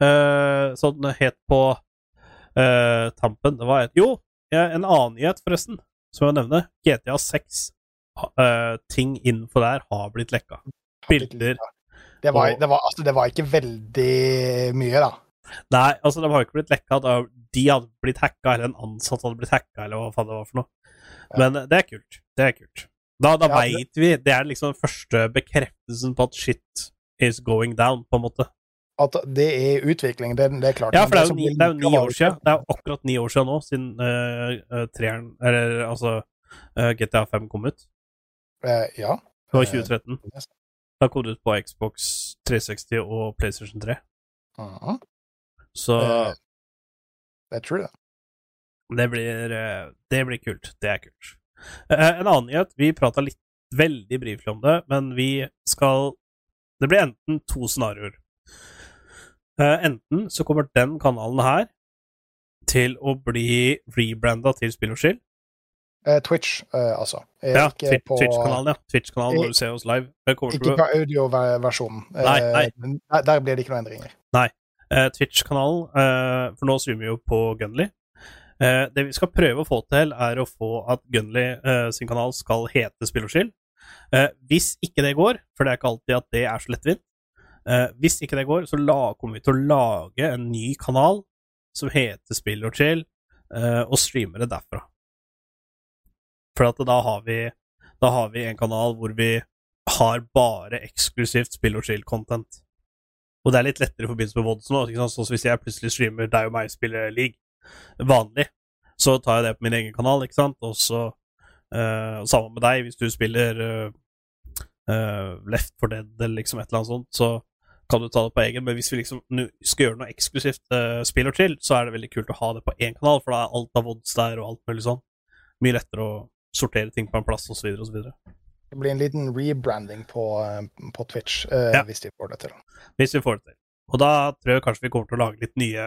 Uh, sånn het på uh, tampen Det var et Jo, en annen nyhet, forresten, som jeg nevner. GTA 6. Uh, ting innenfor der har blitt lekka. Bilder det var, det, var, altså, det var ikke veldig mye, da. Nei, altså, de har ikke blitt lekka. De hadde blitt hacka, eller en ansatt hadde blitt hacka, eller hva faen det var for noe. Ja. Men eh, det er kult. Det er kult. Da, da Ja, veit vi Det er liksom den første bekreftelsen på at shit is going down, på en måte. At det er utvikling, det, det er klart. Ja, for det er jo det er jo ni år siden. Det er akkurat ni år siden nå, siden uh, treeren Eller altså uh, GTA 5 kom ut. Uh, ja. Det var Eh, 2013. Da kom det ut på Xbox 360 og PlayStation 3. -huh. Så Det er tror det. det blir, eh, det blir kult. Det er kult. Eh, en annen nyhet Vi prata litt veldig briefly om det, men vi skal Det blir enten to scenarioer. Eh, enten så kommer den kanalen her til å bli rebranda til Spill og skyld. Eh, Twitch, eh, altså. Ja, Twitch- på- Twitch-kanalen, ja. Twitch-kanalen hvor du ser oss live. Ikke på audioversjonen. Nei, nei. Der, der blir det ikke noen endringer. Nei. Twitch-kanalen, for nå streamer vi jo på Gunly. Eh, det vi skal prøve å få til, er å få at Gunly eh, sin kanal skal hete Spill og skyld. Hvis ikke det går, for det er ikke alltid at det er så lettvint Hvis ikke det går, så kommer vi til å lage en ny kanal som heter Spill og Chill, eh, og streame det derfra. For da har vi Da har vi en kanal hvor vi har bare eksklusivt spill og chill-content. Og det er litt lettere i forbindelse med Vods nå. Ikke sant? Sånn hvis jeg plutselig streamer deg og meg spiller league vanlig, så tar jeg det på min egen kanal, ikke sant, og så uh, Sammen med deg, hvis du spiller uh, uh, Left for Dead eller liksom et eller annet sånt, så kan du ta det på egen, men hvis vi liksom skal gjøre noe eksklusivt uh, spiller til, så er det veldig kult å ha det på én kanal, for da er alt av vods der og alt mulig sånn. Mye lettere å sortere ting på en plass, osv., osv. Det blir en liten rebranding på, eh, på Twitch, uh, Ja. hvis de får det til. Hvis vi får det til. Og da tror jeg kanskje vi kommer til å lage litt nye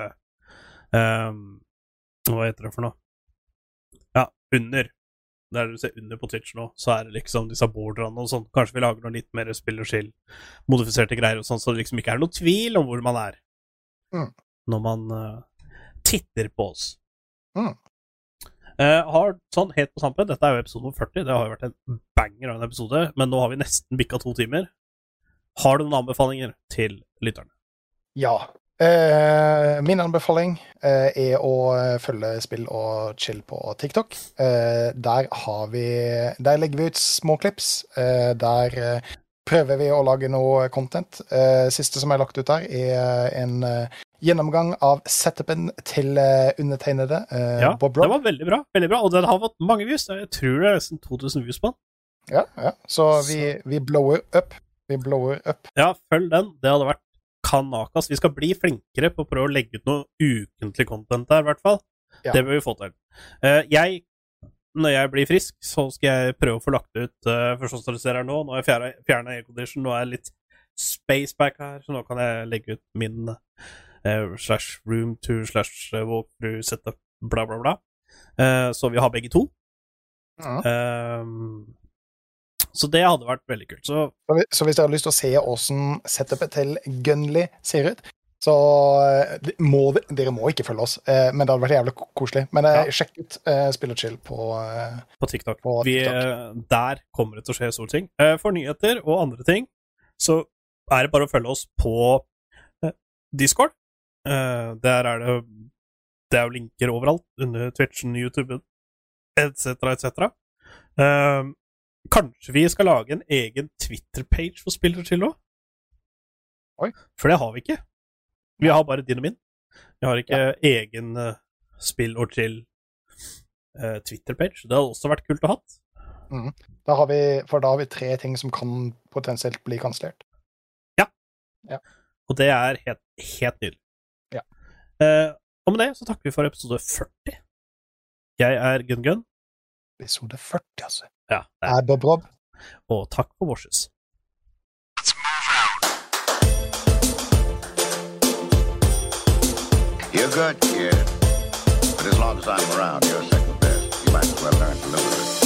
um, Hva heter det for noe? Ja, under. Der du ser under på Twitch nå, så er det liksom disse borderne og sånn. Kanskje vi lager noe litt mer spill og skill, modifiserte greier og sånn, så det liksom ikke er noe tvil om hvor man er Mm. når man uh, titter på oss. Mm. Uh, har sånn helt på tampen, dette er jo episode nummer 40, det har jo vært en banger av en episode, men nå har vi nesten bikka to timer. Har du noen anbefalinger til lytterne? Ja. Eh, min anbefaling eh, er å eh, følge spill og chill på TikTok. Eh, der har vi Der legger vi ut småklips. Eh, der eh, prøver vi å lage noe content. Eh, siste som er lagt ut der, er en gjennomgang av setupen til undertegnede Ja, Bob det var veldig bra, veldig bra, og den har fått mange views. Jeg tror det er nesten 2000 views på den. Ja, ja. Så vi, vi blower up. Vi blower up. Ja, følg den. Det hadde vært kanakas. Vi skal bli flinkere på å prøve å legge ut noe ukentlig content der, i hvert fall. Ja. Det bør vi få til. Eh, jeg, når jeg blir frisk, så skal jeg prøve å få lagt ut uh, For sånn som dere ser her nå, nå har jeg fjerna aircondition, nå er jeg litt spaceback her, så nå kan jeg legge ut min uh, slash room to slash eh, walkthrough setup, bla, bla, bla. Uh, så vi har begge to. Ja. Ehm, så det hadde vært veldig kult. Så Så hvis- dere har lyst til å se åssen setupet til Gunley ser ut, så eh, må de- dere må ikke følge oss, eh, men det hadde vært jævlig koselig. Men eh, Ja. sjekk ut Spill og chill på på TikTok. På TikTok. Vi, der kommer det til å skje store ting. For nyheter og andre ting så er det bare å følge oss på Discord. Der er det Det er jo linker overalt, under Twitchen, YouTube etc., etc. Eh, Kanskje vi skal lage en egen Twitter-page for spillere til òg? For det har vi ikke. Vi har bare din og min. Vi har ikke egen eh, Spill og chill eh. Det hadde også vært kult å ha. da vi, For da har vi tre ting som kan potensielt bli kansellert. Og det er helt, helt nydelig. Ja. Eh, og med det så takker vi for episode 40. Jeg er Gun Gun, Episode 40, altså. Ja, det er, er Bob Rob. og takk for vorses. You're good, kid. But as long as I'm around, you're second best. You might as well learn to live with it.